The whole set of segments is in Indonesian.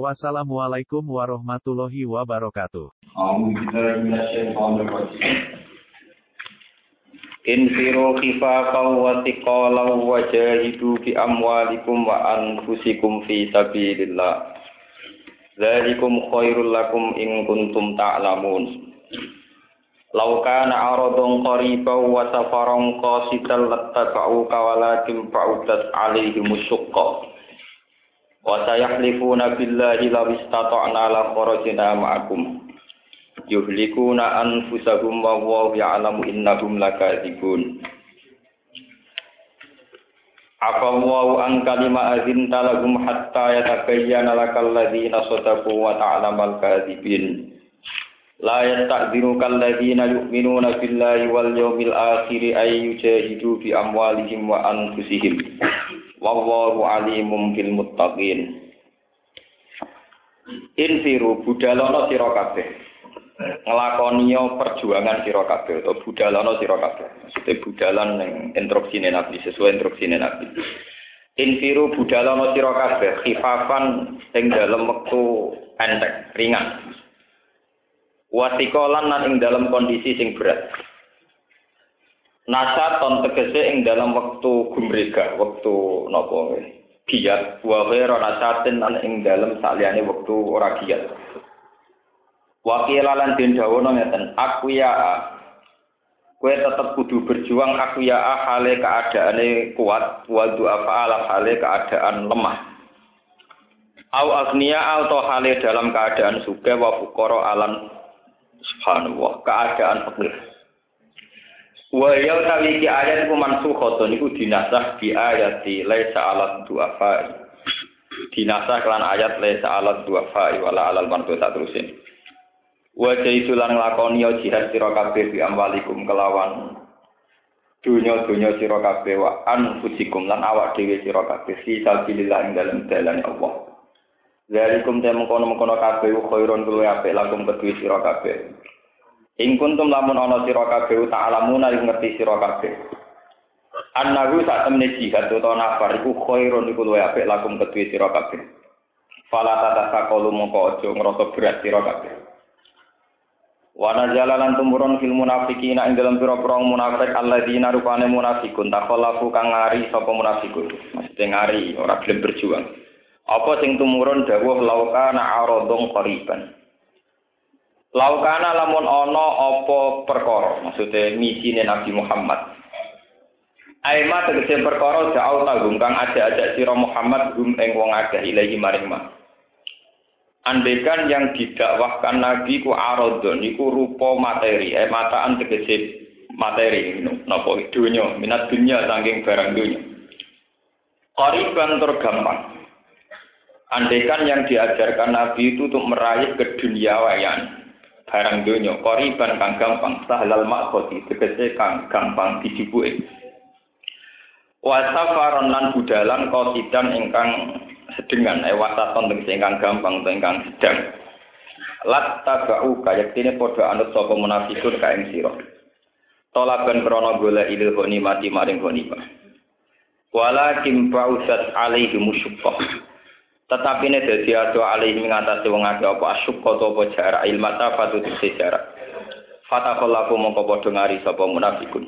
Wassalamualaikum warahmatullahi wabarakatuh. Infiru khifafan wa tiqalan wa jahidu fi amwalikum wa anfusikum fi sabilillah. Zalikum khairul lakum in kuntum ta'lamun. Lau kana aradun qariba wa safaran qasidan lattaba'uka walakin ba'udat alaihim syuqqa. Wa sayahlifuna billahi law istata'na la kharajna ma'akum. yuhlikuna anfusahum wa wallahu ya'lamu innahum lakadzibun. Afallahu an kalima azinta lahum hatta yatabayyana lakal ladzina sadaqu wa ta'lamal kadzibin. La yasta'dhinuka alladzina yu'minuna billahi wal yawmil akhir ay yujahidu bi amwalihim wa anfusihim wallahu alimun bil muttaqin Infiru budalono sira kabeh ngelakoniyo perjuangan sira kabeh atau budalana sira kabeh. Maksudnya budalan ning instruksine Nabi sesuai instruksine Nabi. Infiru budalana sira kabeh khifafan ing dalem wektu enteng, ringan. Wasikolan lan ing dalam kondisi sing berat. Nasaton tegese ing dalam wektu gumrega, wektu napa giat, wa ghairu nasatin lan ing dalam saliyane wektu ora giat. Wakilalan den dawono ngeten, aku ya Kue tetep kudu berjuang aku ya hale keadaane kuat, wa du'afa ala hale keadaan lemah. Au agniya atau hale dalam keadaan suga wa fukoro alan subhanallah, keadaan fakir. Wa ya tawi ki ayat iku mansukhatun iku dinasah di ayat di laisa alat du'afa. Dinasah kelan ayat laisa alat du'afa wala alal tak terusin. Wajah itu lan nglakoni jihad sira kabeh bi amwalikum kelawan dunya-dunya sira kabeh wa anfusikum lan awak dhewe sira kabeh fi sabilillah ing dalem dalan Allah. Zalikum te mengkono-mengkono kabeh khairun luwih apik lakum kedue sira kabeh. Ing kuntum lamun ana sira kabeh ta'lamuna ing ngerti sira kabeh. Annahu sak temne jihad utawa nafar iku khairun iku luwih apik lakum kedue sira kabeh. Fala tatasaqalu mongko aja ngrasa berat sira kabeh. Wana jalalan tumurun fil munafikin ing dalam pira-pira munafik alladzina rupane munafikun takhallafu kang ngari sapa munafikun. Maksudnya ngari ora gelem berjuang. Apa sing tumurun dawuh laukana aradung qariban. Laukana lamun ana apa perkara, maksudnya misine Nabi Muhammad. Aima tegese perkara jauh tanggung kang ajak-ajak sira Muhammad gum ing wong ilahi maring. Andekan yang didakwahkan Nabi ku arodon, iku rupa materi, eh mataan tegese materi, nopo dunya, minat dunya saking barang dunya. Koriban tergampang. Andekan yang diajarkan Nabi itu untuk meraih keduniawayan barang dunya, koriban kang gampang, sahlal makhoti, tegese kang gampang dijibuke. Wasafaron lan budalan kosidan ingkang sedengan eh wasaton tegese ingkang gampang utawa ingkang sedang. Lat tabau kayak tine padha anut sapa munafikun ka ing sira. Tolaban krana golek ilil mati maring ghanimah. Walakin ba'usat alaihi musyuqqah tetapi ini dadi ado alaihi ngatasi wong akeh apa asyuqqah to apa jarak ilmata fatu jarak fatakallahu mongko padha ngari sapa munafikun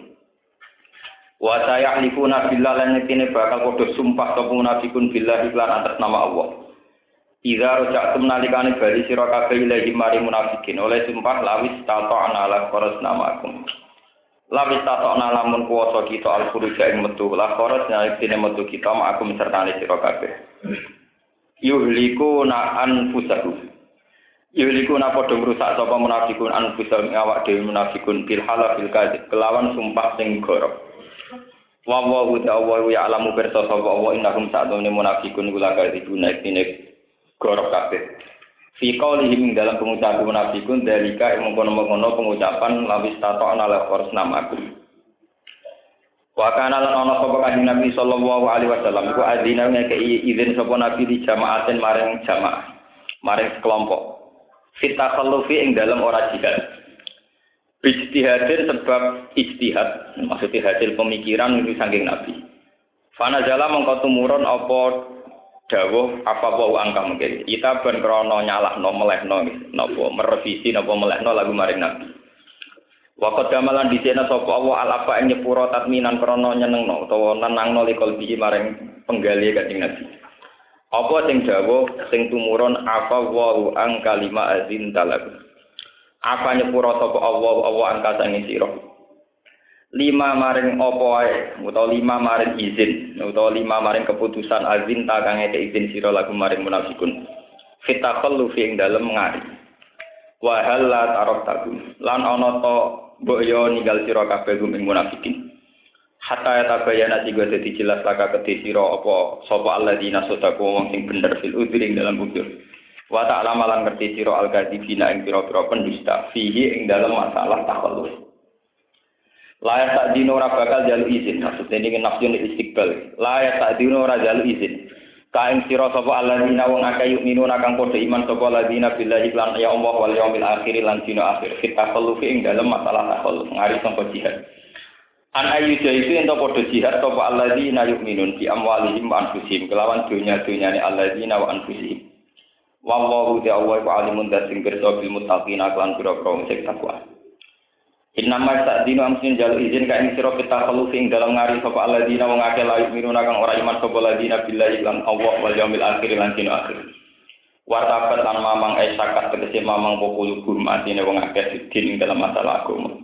Wa sayahlifuna billah lan yektine bakal padha sumpah sapa munafikun billah iklan atas nama Allah. Idza raja'tum nalikane bali sira kabeh ilahi mari munafikin oleh sumpah lawis tata'na ala qaras namakum. Lawis tata'na lamun kuwasa kita al furuja ing metu la qaras yektine metu kita ma'akum sertane sira kabeh. Yuhliku na anfusahum. Yuhliku na padha ngrusak sapa munafikun anfusahum awak dhewe munafikun bil kadzib kelawan sumpah sing gorok. Wa wa uta ya alamu bersa sapa wa innahum sa'dun munafiqun kula kadibuna iktine gorok kabeh. fi qaulihim dalam pengucapan munafikun dalika mengkono-mengkono pengucapan lawis tato ana lekor namaku Wa kana lan ana sapa kanjeng Nabi sallallahu alaihi wasallam iku adzina ngekei izin sapa Nabi di jamaatin maring jamaah maring sekelompok Fita khalufi ing dalam ora jihad Ijtihadin sebab ijtihad, maksudnya hasil pemikiran itu saking Nabi. Fana jala mengkau tumurun apa dawuh apa bau angka mungkin. Kita ben krono nyalah no melehno nopo merevisi nopo melehno lagu maring Nabi. Waktu gamalan di sana sopo Allah al apa yang nyepuro tatminan krono nyeneng no utawa nenang no likol biji maring penggali kancing Nabi. Apa sing dawuh sing tumurun apa wau angka lima azin talagu apa nyepuro sapa Allah Allah angka sangi sira lima maring apa wae utawa lima maring izin utawa lima maring keputusan azin ta kang izin sira lagu maring munafikun. Fitakhallu fi ing dalem ngari. Wa halat arab takum lan ana to mbok yo ninggal sira kabeh gum ing munafikin hatta ya tabayana tiga dadi jelas laka kedhe sira apa sapa alladzina sadaku wong sing bener fil udhri dalam bujur Wa ta'ala malan ngerti sira al-kadzibina ing pira-pira pendusta fihi ing dalam masalah takhalluf. Layak tak dino ora bakal jalu izin. Maksudnya ini nafsun istiqbal. Layak tak dino ora jalu izin. Kain sira sapa alladzina wong akeh yuk minuna kang padha iman sapa alladzina billahi lan ya Allah wal yaumil akhir lan dina akhir. Kita khalluf ing dalam masalah takhalluf ngari sangka jihad. An ayu itu ento padha jihad sapa alladzina yu'minun bi amwalihim wa anfusihim kelawan dunya-dunyane alladzina wa anfusihim. Wallahu ta'ala wa alimun dasing pirsa bil muttaqin aklan pira-pira sing takwa. Innama sa'dinu amsin jalu izin ka ing sira kita ing dalam ngari sapa alladzina wong akeh layu miruna kang ora iman sapa alladzina billahi lan Allah wal yaumil akhir lan dina akhir. Wartabat lan mamang esakat tegese mamang popul gum atine wong akeh sidin ing dalam masalah agama.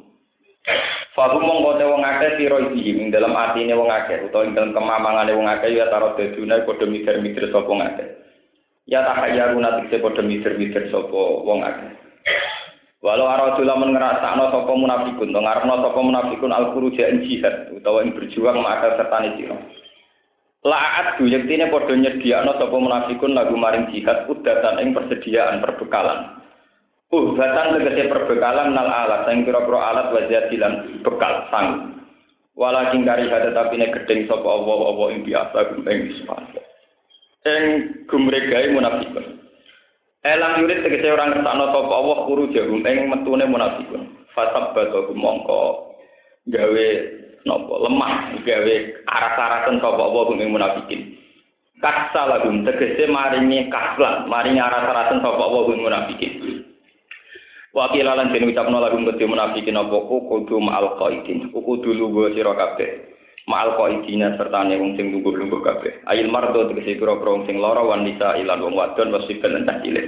Fahu mongko te wong akeh sira iki ing dalam atine wong akeh utawa ing dalam kemamangane wong akeh ya taro dedune padha mikir-mikir sapa ngakeh. ya tahayyaruna tikse padha mikir-mikir sapa wong akeh walau arajula men ngrasakno sapa munafikun to ngarepno sapa munafikun al khuruja jihad utawa ing berjuang maka sertane sira La'at du yektine padha nyediakno sapa munafikun lagu maring jihad udatan ing persediaan perbekalan. Udatan tegese perbekalan nal alat sing pira-pira alat wajadilan bekal sang. Walakin kari hada tapi nek gedeng sapa Allah-Allah ing biasa ing sepatu. sing gumregae munafikun. Elang yurid tegese orang ngertakno sapa Allah kuru jahum ing metune munafikun. Fasab batu mongko gawe napa lemah gawe aras-arasen sapa Allah ing munafikin. Kaksa lagum tegese maringi kaslan, maringi aras-arasen sapa Allah ing munafikin. Wakil lan den ucapno lagu kedhe munafikin apa kudu ma'al qaidin. Kudu lugu sira kabeh. Ma'al qaidina serta ne wong sing lungguh-lungguh kabeh. Ayil mardo tegese pira-pira wong sing lara wan nisa ilan wong wadon wasiban lan cilik.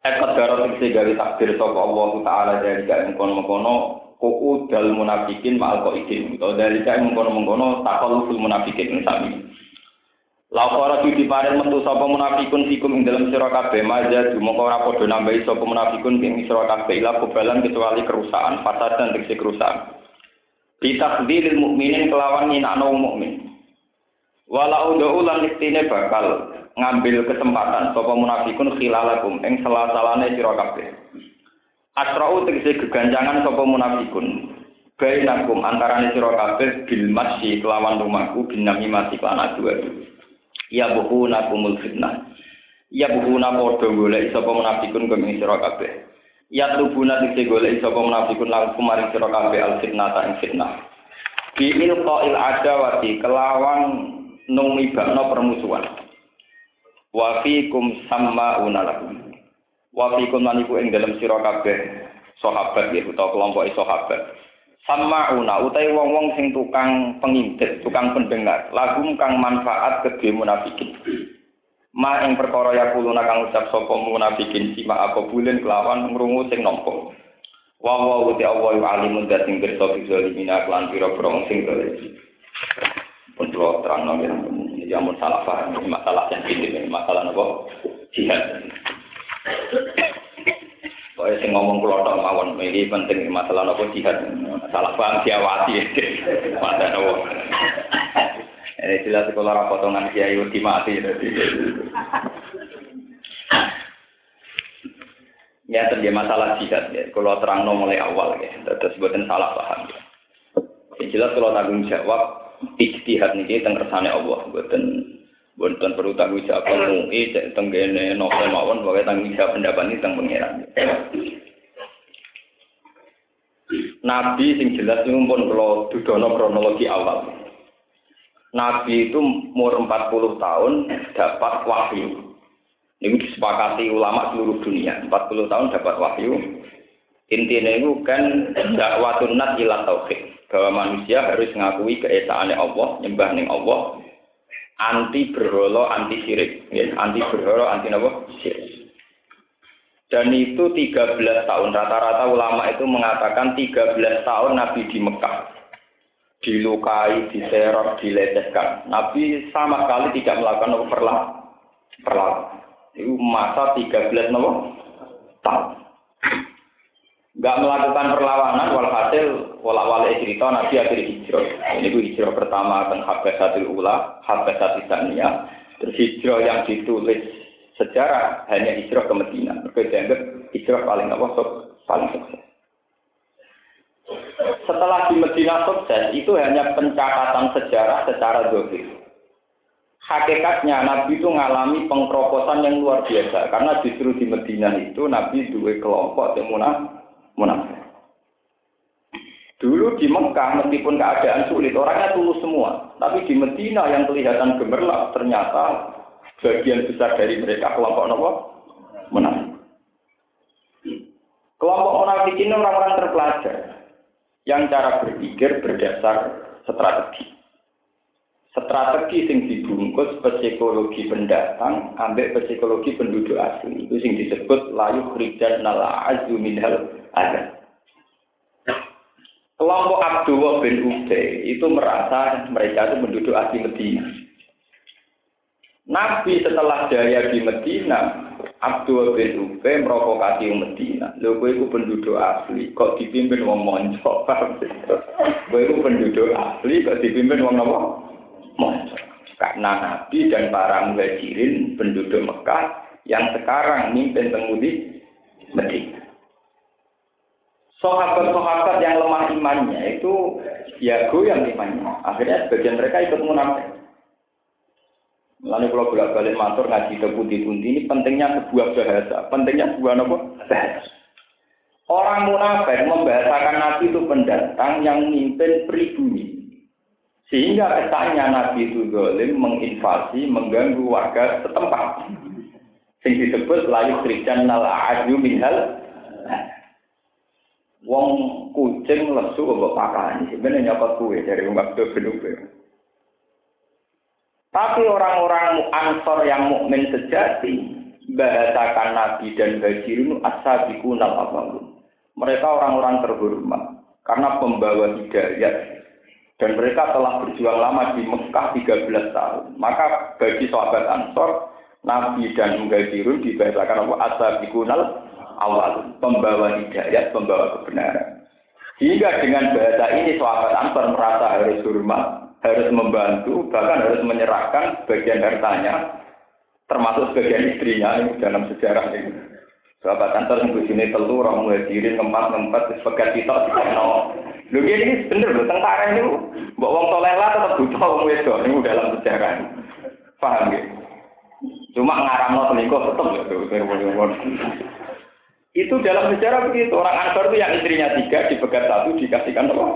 Ekot garo tegese gawe takdir sapa Allah taala dari gak mengkono-mengkono kuku dal munafikin ma'al qaidin. Utawa dari gak mengkono-mengkono takalluful munafikin sami. Laukara di paring metu sapa munafikun fikum ing dalam sira kabeh maja dumoko ora padha nambahi sapa munafikun ing sira kabeh ila kecuali kerusakan fasad dan tegese kerusakan. Bitakdilil mukminin kelawan nyinakno mukmin. Walau udah ulang iktine bakal ngambil kesempatan sapa munafikun khilalakum ing salah-salane sira kabeh. Asra'u tegese geganjangan sapa munafikun. Bainakum antarane sira kabeh bil masyi kelawan rumahku binami mati lan adu Ya buhuna kumul fitnah. Ya buhuna padha golek sapa munafikun keming kabeh. Ya tubuna dikse golek sapa munafikun lan kumaring sira kabeh al fitnah ta ing fitnah. Bi ilqail adawati kelawan numibakno permusuhan. Wa fikum sammauna lakum. Wa fikum lan iku ing dalem sira kabeh sahabat ya utawa kelompok sahabat. Sammauna utawi wong-wong sing tukang pengintip, tukang pendengar, lagum kang manfaat kedhe munafikin. Ma ing perkara ya kuluna kang ucap sapa munafikin sima apa bulen kelawan ngrungu sing nampa wa wa uti Allah wa alimun dat sing pirsa bizalimina lan pira-pira sing dalem pun kula terangno ya mun salah paham masalah sensitif ini masalah napa jihad Pokoknya sing ngomong kulo tok mawon, ini penting masalah nopo jihad. Salah paham diawasi. Mata nopo. Ini jelas kalau potongan kiai wedi mati. Ya, terjadi masalah jihad ya. Kalau terang mulai awal ya, terus buatan salah paham ya. Yang jelas kalau tanggung jawab ijtihad niki teng kersane Allah, buatan buatan perlu tanggung jawab MUI cek tenggene novel mawon bahwa tanggung jawab pendapat ini teng pangeran. Nabi sing jelas itu pun kalau dudono kronologi awal. Nabi itu umur 40 tahun dapat wahyu. Ini disepakati ulama seluruh dunia. 40 tahun dapat wahyu. Intinya itu kan dakwatun nas ila tauhid. Bahwa manusia harus mengakui keesaannya Allah, nyembah ning Allah, anti berholo, anti syirik. Ya, anti berholo, anti apa? Syirik. Dan itu 13 tahun. Rata-rata ulama itu mengatakan 13 tahun Nabi di Mekah. Dilukai, diserot, dilecehkan. Nabi sama sekali tidak melakukan perlawanan. Itu masa 13 nopo tahun. Enggak melakukan perlawanan walhasil wala wala cerita Nabi akhir hijrah. Ini itu hijrah pertama tentang Habasatul Ula, Habasatul Tania. Terus hijrah yang ditulis sejarah hanya hijrah ke Medina. Mereka hijrah paling apa paling sukses. Setelah di Medina sukses, itu hanya pencatatan sejarah secara dohir hakikatnya Nabi itu mengalami pengkeroposan yang luar biasa. Karena justru di Medina itu Nabi dua kelompok yang munafik. Dulu di Mekah meskipun keadaan sulit orangnya tulus semua, tapi di Medina yang kelihatan gemerlap ternyata bagian besar dari mereka kelompok nopo munafik. Kelompok munafik ini orang-orang terpelajar yang cara berpikir berdasar strategi. Strategi sing dibungkus psikologi pendatang ambek psikologi penduduk asli itu sing disebut layu krijan nala azu minhal ada kelompok Abdullah bin Ubay itu merasa mereka itu penduduk asli Medina. Nabi setelah jaya di Medina Abdullah bin Ubay merokokasi Medina lho kowe iku penduduk asli kok dipimpin wong monco kowe iku penduduk asli kok dipimpin wong apa karena Nabi dan para muhajirin penduduk Mekah yang sekarang mimpin temudi Medina. Sahabat-sahabat yang lemah imannya itu ya goyang imannya. Akhirnya sebagian mereka ikut munafik. Lalu kalau bolak balik matur ngaji ke putih ini pentingnya sebuah bahasa, pentingnya sebuah apa? Bahasa. Orang munafik membahasakan Nabi itu pendatang yang mimpin pribumi. Sehingga kesannya Nabi itu zalim menginvasi, mengganggu warga setempat. Sing disebut layu krijan nal aju minhal. Wong kucing lesu mbok pakani, sebenarnya nyopot kue dari waktu benube. Tapi orang-orang ansor yang mukmin sejati bahasakan Nabi dan Bajirun asabiku nal Mereka orang-orang terhormat karena pembawa hidayah dan mereka telah berjuang lama di Mekah 13 tahun. Maka bagi sahabat Ansor, Nabi dan Mughazirun dibahasakan apa? Asabikunal awal, pembawa hidayat, pembawa kebenaran. Hingga dengan bahasa ini sahabat Ansor merasa harus hormat, harus membantu, bahkan harus menyerahkan bagian hartanya, termasuk sebagian istrinya ini dalam sejarah ini. Sahabat Ansor yang sini telur, orang muhajirin, ngempat-ngempat, sebagai kita, Lho ini bener lho tentara ini mbok wong soleh lah tetep butuh wong wedok niku dalam sejarah. Paham nggih? Cuma ngaramno selingkuh tetep ya Itu dalam sejarah begitu. Orang Ansor itu yang istrinya tiga, dipegat satu, dikasihkan apa?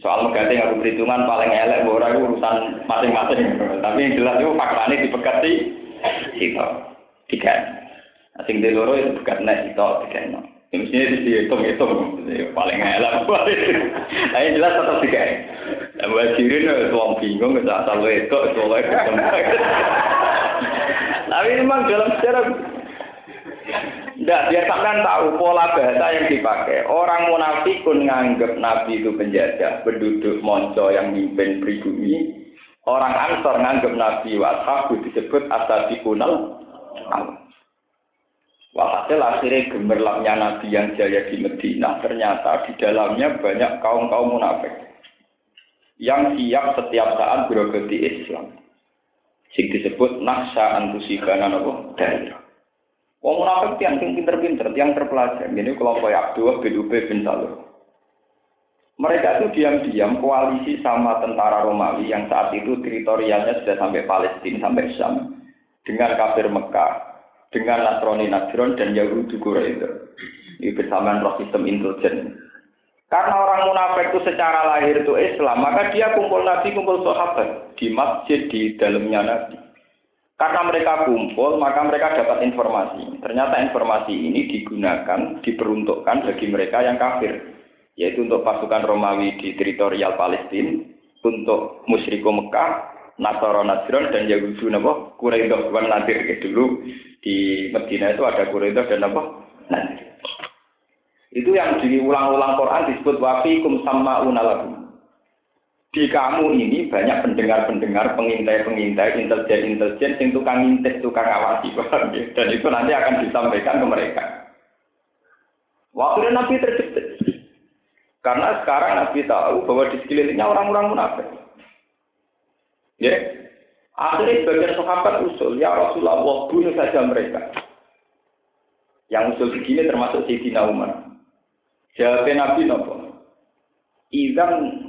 Soal mengganti aku perhitungan paling elek, orang itu urusan masing-masing. Tapi yang jelas itu faktanya dipegat di situ. Tiga. Asing di loro itu pegat naik itu, tiga. Ya, mestinya dihitung-hitung, paling elak. Nah, yang jelas tetap tiga. Nah, wajirin itu orang bingung, itu asal itu, itu Tapi memang dalam sejarah Tidak, biar sampean tahu pola bahasa yang dipakai. Orang munafikun nganggap Nabi itu penjajah, penduduk monco yang mimpin pribumi. Orang ansor nganggap Nabi washabu disebut asabikunal. Walhasil akhirnya gemerlapnya Nabi yang jaya di Medina ternyata di dalamnya banyak kaum-kaum munafik yang siap setiap saat berogati Islam. Sing disebut naksa antusibana nopo daerah. Wong munafik tiang sing pinter-pinter, tiang terpelajar. Ini kelompok Abdullah bin Ubay bin Salul. Mereka itu diam-diam koalisi sama tentara Romawi yang saat itu teritorialnya sudah sampai Palestina, sampai Syam. Dengan kafir Mekah, dengan Nasrani Najron dan Yahudi Quraisy. Ini bersamaan roh sistem intelijen. Karena orang munafik itu secara lahir itu Islam, maka dia kumpul Nabi, kumpul sahabat di masjid di dalamnya Nabi. Karena mereka kumpul, maka mereka dapat informasi. Ternyata informasi ini digunakan, diperuntukkan bagi mereka yang kafir. Yaitu untuk pasukan Romawi di teritorial Palestina, untuk musyriko Mekah, Nasara Najran dan Yahudi napa Quraidah wan Nadir dulu di Medina itu ada Quraidah dan apa Nadir. Itu yang diulang-ulang Quran disebut wafikum sama unalakum di kamu ini banyak pendengar-pendengar, pengintai-pengintai, intelijen-intelijen, yang tukang ngintip, tukang awasi, dan itu nanti akan disampaikan ke mereka. Waktu Nabi terjepit. Karena sekarang Nabi tahu bahwa di sekelilingnya orang-orang munafik. Ya, akhirnya sebagian sahabat usul, ya Rasulullah, bunuh saja mereka. Yang usul begini termasuk Sayyidina Umar. Jawabnya Nabi Nabi. Izan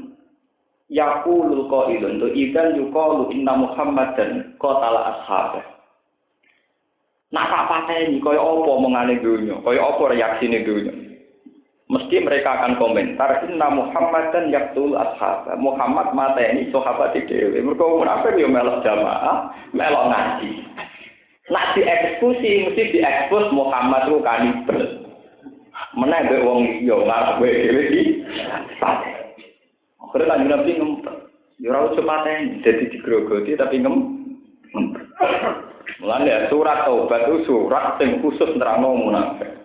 yaqulul qailun tu idan yuqalu inna muhammadan qatala ashabah Nak tak pateni kaya apa mengane dunya, kaya apa reaksine dunya. Mesti mereka akan komentar inna muhammadan yaqtul ashab. Muhammad mateni sahabat dhewe. Mergo munafik yo melok jamaah, melok ngaji. Nak dieksekusi mesti diekspos Muhammad ku kanibal. Meneh wong liya ngarep dhewe iki. Akhirnya kan Nabi ngempet. Ya ora usah paten, jadi digrogoti tapi ngem. Mulane surat taubat itu surat sing khusus nerangno munafik.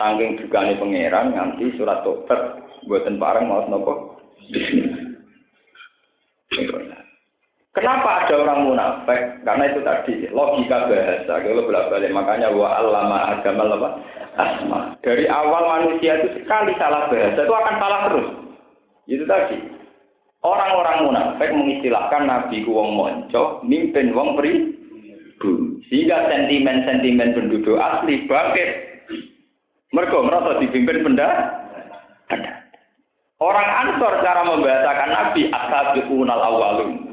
Saking dugane pangeran nganti surat taubat buatan bareng mau nopo. Kenapa ada orang munafik? Karena itu tadi logika bahasa. Kalau bolak balik makanya wa allama agama apa? Asma. Dari awal manusia itu sekali salah bahasa itu akan salah terus. Itu tadi. Orang-orang munafik mengistilahkan Nabi ku wong monco, mimpin wong pri Sehingga sentimen-sentimen penduduk asli bangkit. Mereka merasa dipimpin benda. Orang Ansor cara membahasakan Nabi ashabiqunal awalun.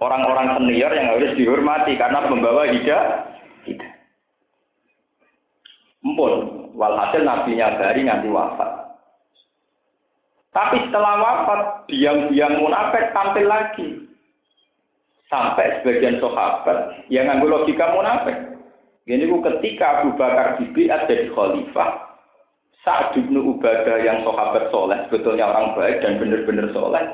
Orang-orang senior yang harus dihormati karena membawa hidayah. Empun, walhasil nabinya dari nganti wafat. Tapi setelah wafat, diam-diam munafik tampil lagi. Sampai sebagian sahabat yang ngambil logika munafik. Ini ketika Abu Bakar dibiat jadi khalifah, saat Ibnu Ubadah yang sahabat soleh, sebetulnya orang baik dan benar-benar soleh,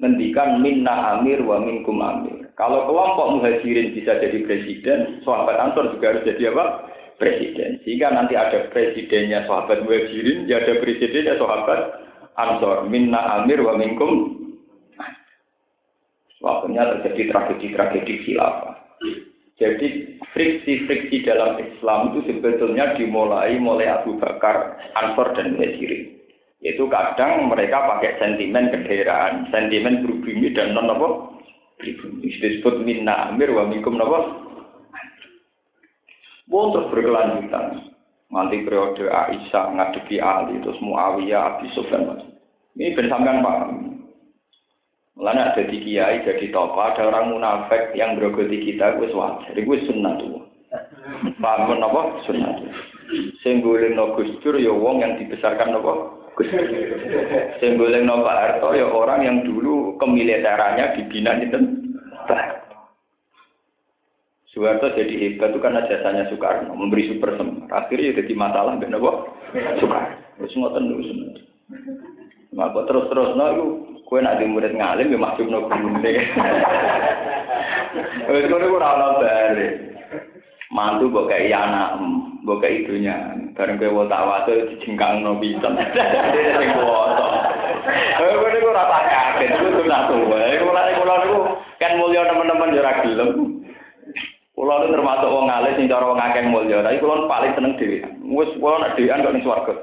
ngendikan minna amir wa minkum amir. Kalau kelompok muhajirin bisa jadi presiden, sahabat Ansor juga harus jadi apa? Presiden. Sehingga nanti ada presidennya sahabat muhajirin, ya ada presidennya sahabat Ansor minna amir wa minkum Waktunya terjadi tragedi-tragedi khilafah. Jadi friksi-friksi dalam Islam itu sebetulnya dimulai mulai Abu Bakar, Ansor dan Muhajirin. Yaitu kadang mereka pakai sentimen kedaerahan, sentimen pribumi dan non apa? Disebut minna amir wa minkum apa? terus berkelanjutan. Nanti periode Aisyah ngadepi Ali, terus Muawiyah, Abi Sufyan. Ini bersamaan paham. Mulanya ada di kiai, jadi tokoh, ada orang munafik yang berogoti kita, gue wajar. Gue sunnah tuh. Paham apa? Sunnah tuh. Senggulin no gustur, ya wong yang dibesarkan apa? Gustur. Senggulin no Pak Harto, ya orang yang dulu kemiliterannya dibina di tempat. Soeharto jadi hebat itu karena jasanya Soekarno memberi super semar. Akhirnya jadi masalah benar kok Soekarno. Terus ngoten dulu Maka terus terus no, kue nak murid ngalim ya masuk no gunde. Wes kono ora ono bare. Mantu kok kayak anak, mbok kayak ibunya. Bareng kowe wong tawasul dijengkang no bisa. Sing. Eh kowe ora tak kaget, itu sunah tuwa. Kula kula niku kan mulya teman-teman yo gelem. Kulo itu termasuk wong alim sing cara wong akeh mulya, tapi kulo paling seneng dhewe. Wis kulo nek dhewean kok ning swarga.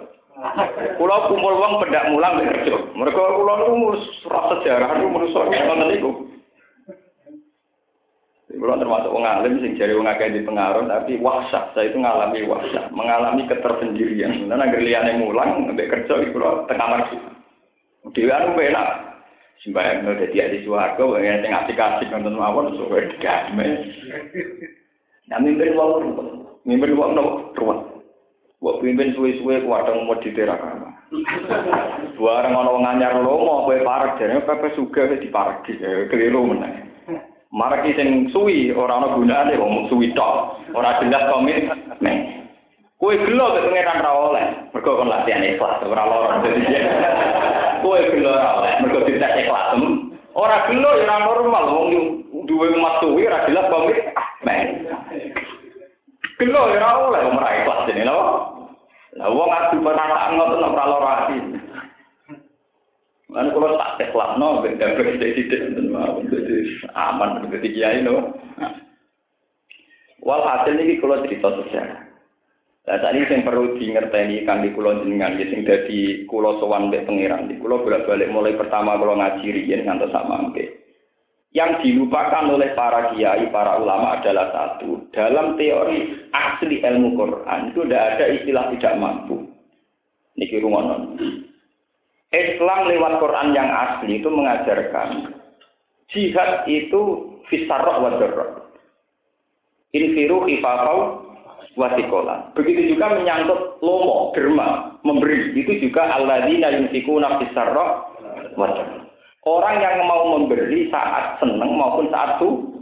Kulo kumpul wong pendak mulang nek kerja. Mergo kulo niku ora sejarah niku manusa ngoten niku. Kulo termasuk wong alim sing jare wong akeh di pengaruh tapi wahsyat. Saya itu ngalami wahsyat, mengalami ketersendirian. Nah, agar liyane mulang mbek kerja iku kulo teng kamar sih. Dhewe anu enak. Sembayang no dadi ahli swarga wae sing asik-asik nonton mawon suwe damai. Nah, mimpin wong mimpin wong no ruwet. Wong pimpin suwe-suwe kuwadang mau diterak kamar. Bareng ana wong anyar lomo kowe parek jane pepe sugih wis diparek keliru meneh. Mareki sing suwi ora ana gunane wong suwi tok. Ora jelas komit ning. Kowe gelo mek pengeran ra oleh. Mergo kon latihan ikhlas ora lara. Kowe gelo ra oleh mergo dites ikhlas. Ora gelo ya ora normal wong duwe umat suwi ora jelas komit ning. Gelo ya ora oleh wong ra ikhlas jenenge lho. Lah wong adu perasaan ngoten ora lara ati. Kan kalau tak ikhlas no, beda beda tidak jadi aman begitu kiai no. Walhasil ini kalau cerita sejarah. Saat ini yang perlu diingerteni kan di kulo jenengan, ya sing dadi kulo sowan mbek pangeran. Di kulo bolak-balik mulai pertama kulo ngaji riyen sama mbek. Yang dilupakan oleh para kiai, para ulama adalah satu. Dalam teori asli ilmu Quran itu tidak ada istilah tidak mampu. Niki rumonon. Islam lewat Quran yang asli itu mengajarkan jihad itu fisarroh wa. Infiru khifafau wasikola. Begitu juga menyangkut lomo, derma, memberi. Itu juga alladzina yunfikuna fisarroh wa darroh. Orang yang mau memberi saat senang maupun saat su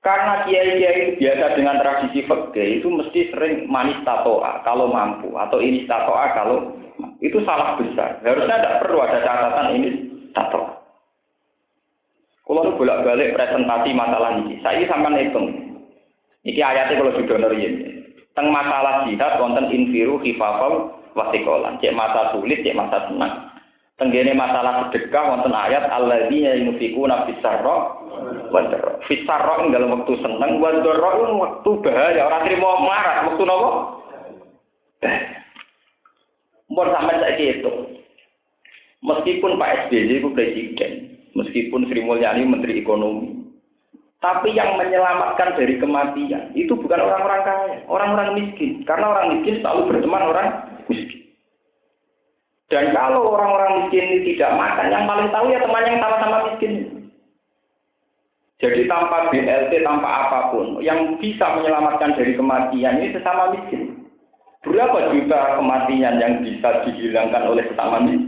karena kiai-kiai itu biasa dengan tradisi fikih itu mesti sering manis tatoa kalau mampu atau ini tatoa kalau itu salah besar. Harusnya tidak perlu ada catatan ini tatoa. Kalau bolak-balik presentasi masalah ini, saya sampai hitung. Ini ayatnya kalau sudah neriin. Teng masalah jihad, wonten infiru khifafau wasikolan. Cek masa sulit, cek masa senang. Tenggene masalah sedekah wonten ayat alladzina yunfikuna fisarra wa darra. Fisarra ing dalam waktu seneng wa darra waktu bahaya ora trimo marah waktu napa? Mbon sampai saya itu. Meskipun Pak SBY itu presiden, meskipun Sri Mulyani menteri ekonomi, tapi yang menyelamatkan dari kematian itu bukan orang-orang kaya, orang-orang miskin. Karena orang miskin selalu berteman orang miskin. Dan kalau orang-orang miskin ini tidak makan, yang paling tahu ya teman yang sama-sama miskin. Jadi tanpa BLT, tanpa apa pun, yang bisa menyelamatkan dari kematian ini sesama miskin. Berapa juta kematian yang bisa dihilangkan oleh sesama miskin?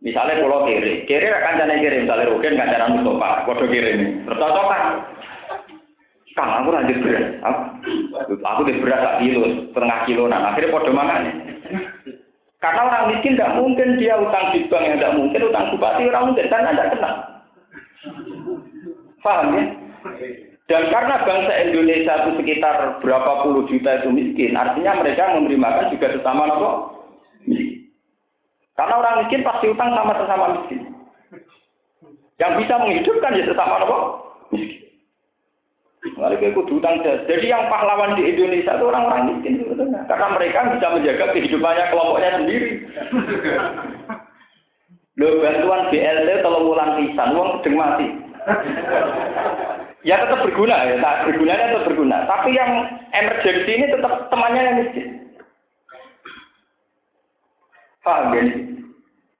Misalnya pulau kiri, kiri akan jadi kiri, misalnya Rukin kan cara Mustafa, kode kiri ini, bercocokan. Kang, aku lanjut beras, aku, aku di beras tak kilo, setengah kilo, nah akhirnya kode makan. Karena orang miskin tidak mungkin dia utang di bank yang tidak mungkin, utang bupati orang mungkin karena tidak kenal. Paham ya? Dan karena bangsa Indonesia itu sekitar berapa puluh juta itu miskin, artinya mereka memberi makan juga sesama miskin. Karena orang miskin pasti utang sama sesama miskin. Yang bisa menghidupkan ya sesama kok miskin. Lalu Jadi yang pahlawan di Indonesia itu orang-orang miskin sebetulnya. Karena mereka bisa menjaga kehidupannya kelompoknya sendiri. Loh bantuan BLT tolong ulang pisan, uang sedang mati. ya tetap berguna ya, nah, bergunanya tetap berguna. Tapi yang emergency ini tetap temannya yang miskin. Paham ya?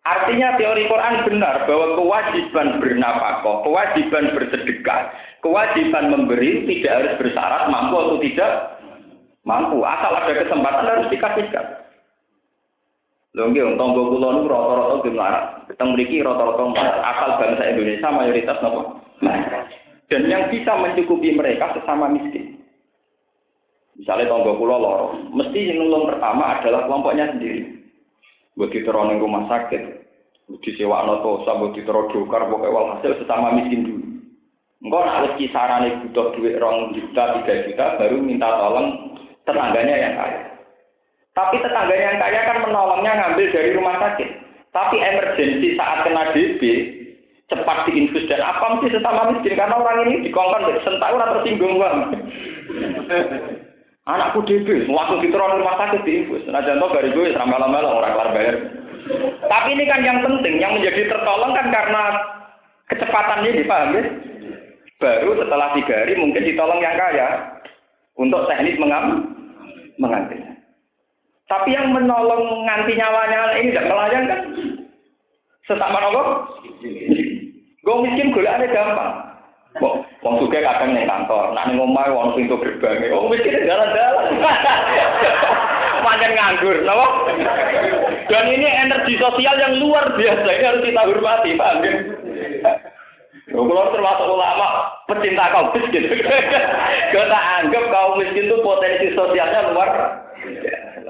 Artinya teori Quran benar bahwa kewajiban bernafkah, kewajiban bersedekah, kewajiban memberi tidak harus bersyarat mampu atau tidak mampu. Asal ada kesempatan harus dikasihkan. Lho nggih tangga kula niku rata-rata nggih melarat. Teng mriki rata-rata. Asal bangsa Indonesia mayoritas napa? Dan yang bisa mencukupi mereka sesama miskin. Misalnya tangga kula loro, mesti yang nulung pertama adalah kelompoknya sendiri buat diteror di rumah sakit, di sewa noto, buat diteror dokar, pokoknya walhasil sesama miskin dulu. Enggak nak kisaran butuh duit rong juta, tiga juta, baru minta tolong tetangganya yang kaya. Tapi tetangganya yang kaya kan menolongnya ngambil dari rumah sakit. Tapi emergensi saat kena DB, cepat diinfus dan apa mesti sesama miskin karena orang ini dikongkon sentak ora tersinggung bang. Anakku DB, langsung diteror rumah sakit diinfus. Nah contoh dari gue selama lama orang kelar bayar. Tapi ini kan yang penting, yang menjadi tertolong kan karena kecepatan ini, paham ya? Baru setelah tiga hari mungkin ditolong yang kaya untuk teknis mengam menganti. Tapi yang menolong nganti nyawanya ini tidak melayang kan? Sesama apa? Gue miskin gue ada gampang. Wong suka kadang ning kantor, nak ning omah wong pintu gerbang. Wong miskin jalan-jalan. Panjang nganggur, napa? Dan ini energi sosial yang luar biasa, ini harus kita hormati, paham ya? Kalau termasuk ulama pecinta kaum miskin, kita anggap kaum miskin itu potensi sosialnya luar.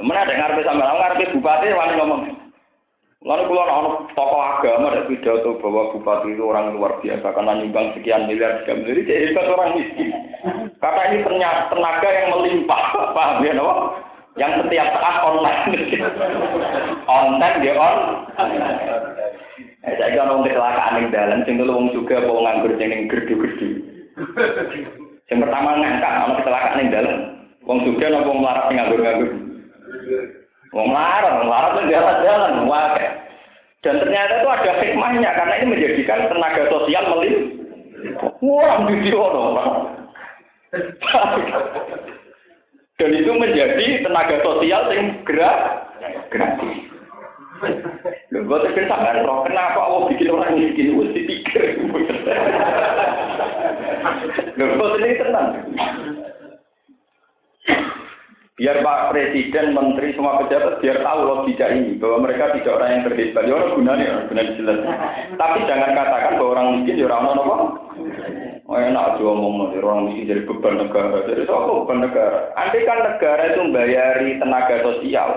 Mana sama orang ngarep bupati wani ngomong. Lalu kalau orang tokoh agama ada pidato bahwa bupati itu orang luar biasa karena nyumbang sekian miliar sekian miliar, jadi hebat orang miskin. Karena ini ternyata tenaga yang melimpah, paham ya, no? Yang setiap saat online, online dia on. Eh, saya kan orang kecelakaan di dalam, sing wong juga mau nganggur sing gerdu-gerdu. Yang pertama ngangkat, orang kecelakaan di dalam, wong juga nopo melarat nganggur-nganggur. Wong melarat, melarat itu jalan-jalan, wae. Dan ternyata itu ada hikmahnya karena ini menjadikan tenaga sosial. Wah, video dong. Dan itu menjadi tenaga sosial yang gerak gratis. Lho, gue tapi sampai roh, kenapa Allah bikin orang miskin? Gue dipikir. Lho, gue ini tenang. Biar Pak Presiden, Menteri, semua pejabat biar tahu logika ini bahwa mereka tidak orang yang terhebat. Ya orang gunanya, orang gunanya jelas. Tapi jangan katakan bahwa orang miskin ya orang apa. Oh enak aja ngomong orang miskin jadi beban negara. Jadi apa beban negara? Andai kan negara itu membayari tenaga sosial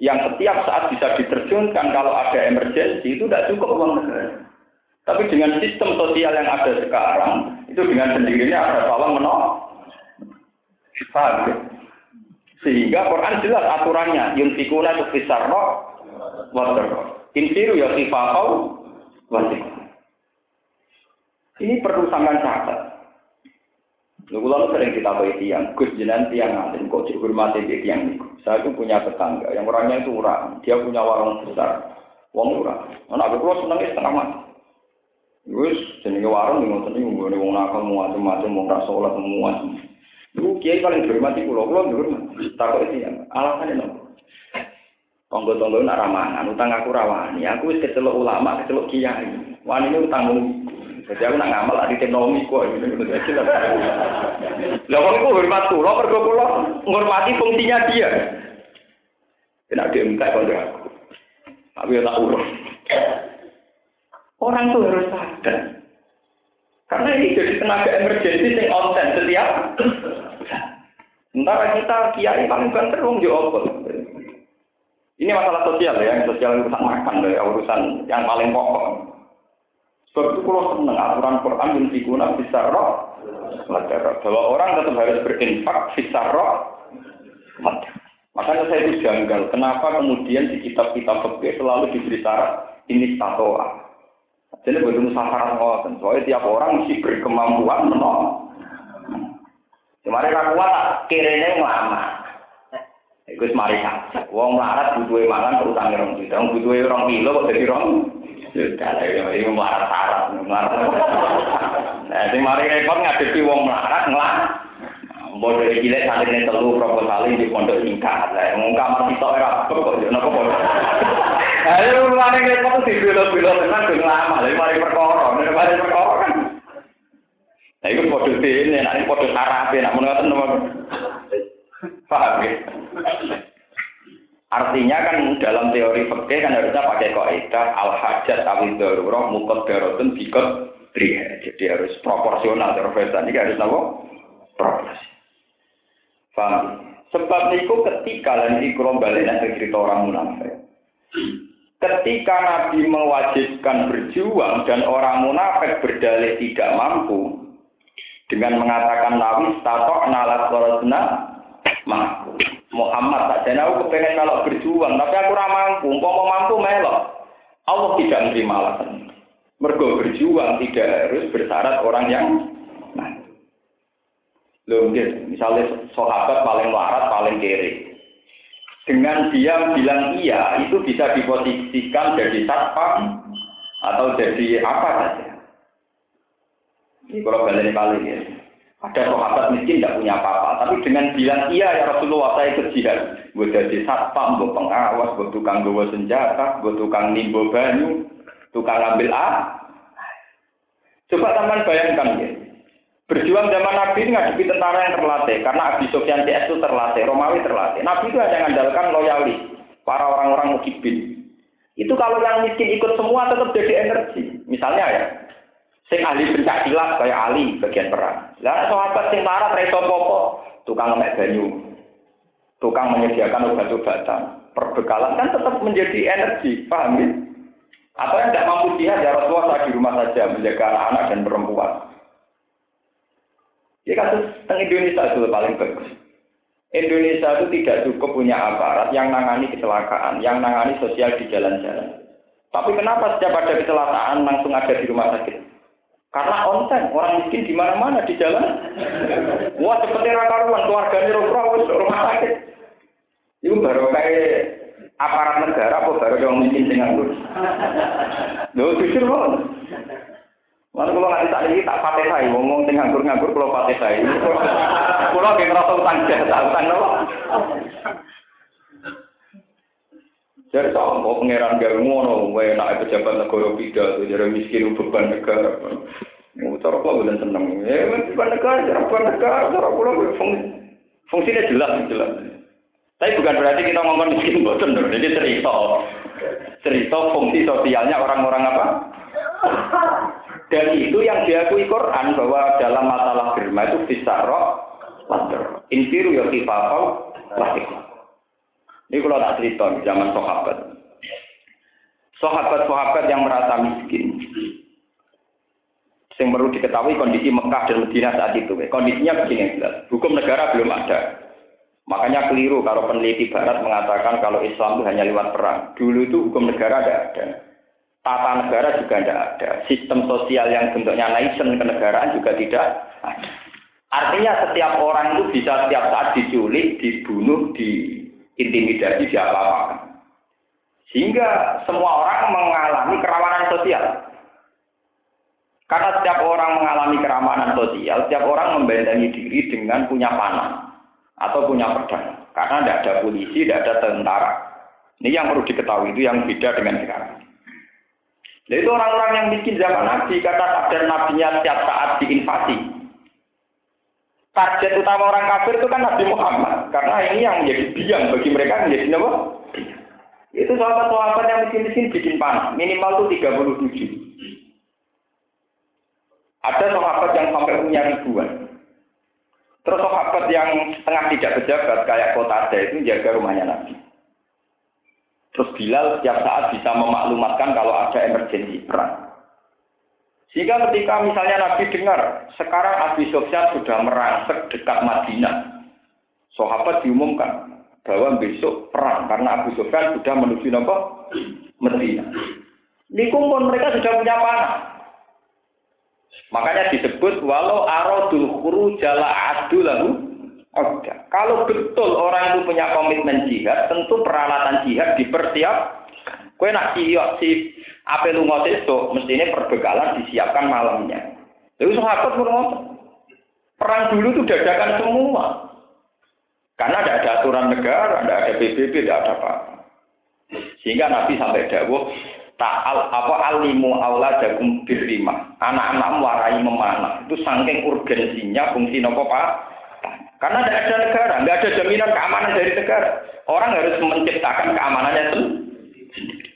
yang setiap saat bisa diterjunkan kalau ada emergensi itu tidak cukup uang negara. Tapi dengan sistem sosial yang ada sekarang itu dengan sendirinya ada tolong menolong. Paham ya? Sehingga Quran jelas aturannya. Yunfikuna itu fisarro, wadarro. Insiru ya sifakau, wasik. Ini perlu sampai catat. Lalu lalu sering kita bayi tiang, Gus Jenan tiang alim, kok dihormati di tiang itu. Saya itu punya tetangga, yang orangnya itu orang, dia punya warung besar, wong orang. Anak aku senangnya setengah mati. Gus, jenenge warung, ngoten niku nggone wong nakal macam-macam, wong ra salat semua. Iku kiai paling dihormati kula, kula dihormati. Takok iki alasannya nopo? Tonggo-tonggo nak ramangan, utang aku rawani. Aku wis kecelok ulama, kecelok kiai. Wani ini utang Jadi aku nak ngamal di teknologi kok. Lah wong iku hormat kula, mergo kula ngormati fungsinya dia. Tidak dia minta pada aku. Tapi ya tak urus. Orang tuh harus sadar. Karena ini jadi tenaga emergensi yang onten setiap Sementara kita kiai paling banter wong yo. Ini masalah sosial ya, yang sosial urusan makan ya, urusan yang paling pokok. Sebab itu kalau senang aturan Quran yang diguna bisa roh, bahwa orang tetap harus berinfak bisa roh, Makanya saya itu janggal, kenapa kemudian di kitab-kitab fikih selalu diberi syarat ini tatoa. Jadi begitu musafarat ngoten, soalnya tiap orang mesti berkemampuan menolong. Kemarin aku kuat kirene lama. Iku mari saja. Wong melarat butuhe mangan utang rong juta, wong butuhe rong kilo kok dadi rong. Sudah lah iki melarat syarat, melarat. Nah, sing mari repot ngadepi wong melarat ngelak. Mbok dari cilik santrine telu proposal di pondok singkat. Lah wong kamar sitok ora kok yo kok. Ayo mari repot di bilo-bilo tenan ben lama, lha mari perkara, mari perkara kan. Nah, itu kode ini, ini kode sarape, nak menurut nomor. Paham ya? Artinya kan dalam teori fikih kan harusnya pakai kaidah al hajat awil darurat mukot darotun bikot driha. Jadi harus proporsional terus ini harus apa? Proporsi. Paham? Sebab itu ketika dan ikrom balik cerita orang munafik. Ketika Nabi mewajibkan berjuang dan orang munafik berdalih tidak mampu, dengan mengatakan nawi statok nalat korosna mampu. Muhammad tak jadi aku kepengen melok berjuang, tapi aku ramah mampu. Mau mampu melok, Allah tidak menerima alasan. Mergo berjuang tidak harus bersyarat orang yang mampu. Loh, misalnya sahabat paling larat, paling kiri. Dengan dia bilang iya, itu bisa diposisikan jadi satpam atau jadi apa saja. Ini kalau balik kali ya. Ada sahabat miskin tidak punya apa-apa, tapi dengan bilang iya ya Rasulullah saya jihad. Gue jadi satpam, gue pengawas, gue tukang gue senjata, gue tukang nimbo banyu, tukang ambil A. Coba teman bayangkan ya. Berjuang zaman Nabi ini ngadepi tentara yang terlatih, karena Abi Sofyan CS itu terlatih, Romawi terlatih. Nabi itu hanya mengandalkan loyalis, para orang-orang mukibin. Itu kalau yang miskin ikut semua tetap jadi energi. Misalnya ya, Sing ahli pencak silat kayak Ali bagian perang. Lah sahabat sing marah reso popo, tukang ngemek banyu. Tukang menyediakan obat-obatan. Perbekalan kan tetap menjadi energi, paham ya? Atau yang tidak mampu dia ya Rasulullah di rumah saja menjaga anak-anak dan perempuan. Ya kasus teng Indonesia itu paling bagus. Indonesia itu tidak cukup punya aparat yang nangani kecelakaan, yang nangani sosial di jalan-jalan. Tapi kenapa setiap ada kecelakaan langsung ada di rumah sakit? Karena onten, orang miskin di mana-mana di jalan. Wah, seperti rakaruan, keluarganya roh rumah sakit. Itu baru kayak aparat negara baru yang miskin dengan itu. Loh, jujur loh. Lalu kalau nggak tak ini tak pakai saya, ngomong dengan nganggur-nganggur kalau pakai saya. Kalau lagi ngerasa utang jasa, utang apa? Jadi tak mau pangeran gak ngono, wae nak pejabat negara pidato, jadi miskin beban negara. Mau cara kok bulan seneng. Ya beban negara, cara beban negara, cara kula fungsi fungsinya jelas jelas. Tapi bukan berarti kita ngomong miskin boten. Jadi cerita cerita fungsi sosialnya orang-orang apa? Dan itu yang diakui Quran bahwa dalam masalah firman itu bisa roh, infiru ya kifafau, wasik. Ini kalau tak cerita zaman sahabat. Sahabat-sahabat yang merasa miskin. Yang perlu diketahui kondisi Mekah dan Medina saat itu. Kondisinya begini jelas. Hukum negara belum ada. Makanya keliru kalau peneliti Barat mengatakan kalau Islam itu hanya lewat perang. Dulu itu hukum negara tidak ada. Tata negara juga tidak ada. Sistem sosial yang bentuknya nation kenegaraan juga tidak ada. Artinya setiap orang itu bisa setiap saat diculik, dibunuh, di intimidasi diapa-apakan. Sehingga semua orang mengalami kerawanan sosial. Karena setiap orang mengalami keramanan sosial, setiap orang membentengi diri dengan punya panah atau punya pedang. Karena tidak ada polisi, tidak ada tentara. Ini yang perlu diketahui, itu yang beda dengan sekarang. Nah, itu orang-orang yang bikin zaman Nabi, kata takdir nabinya setiap saat diinvasi target utama orang kafir itu kan Nabi Muhammad. Karena ini yang menjadi biang bagi mereka menjadi apa? Itu sahabat-sahabat yang miskin-miskin bikin panah. Minimal itu 37. Ada sahabat yang sampai punya ribuan. Terus sahabat yang setengah tidak pejabat kayak kota ada itu jaga rumahnya Nabi. Terus Bilal setiap saat bisa memaklumatkan kalau ada emergensi perang. Sehingga ketika misalnya Nabi dengar, sekarang Abi Sofyan sudah merangsek dekat Madinah. Sahabat diumumkan bahwa besok perang karena Abu Sofyan sudah menuju apa? Madinah. Ini kumpul mereka sudah punya panah. Makanya disebut walau aradul khuru jala adu lalu Oke. Kalau betul orang itu punya komitmen jihad, tentu peralatan jihad dipersiap. Kue nak siap si apa lu itu, mestinya perbekalan disiapkan malamnya. Lalu sahabat ngotot. Perang dulu itu dadakan semua. Karena tidak ada aturan negara, tidak ada PBB, tidak ada apa. Sehingga Nabi sampai dawuh, ta'al apa alimu jagung birrimah. Anak-anak warai memanah. Itu saking urgensinya fungsi nopo Pak. Karena tidak ada negara, nggak ada jaminan keamanan dari negara. Orang harus menciptakan keamanannya sendiri.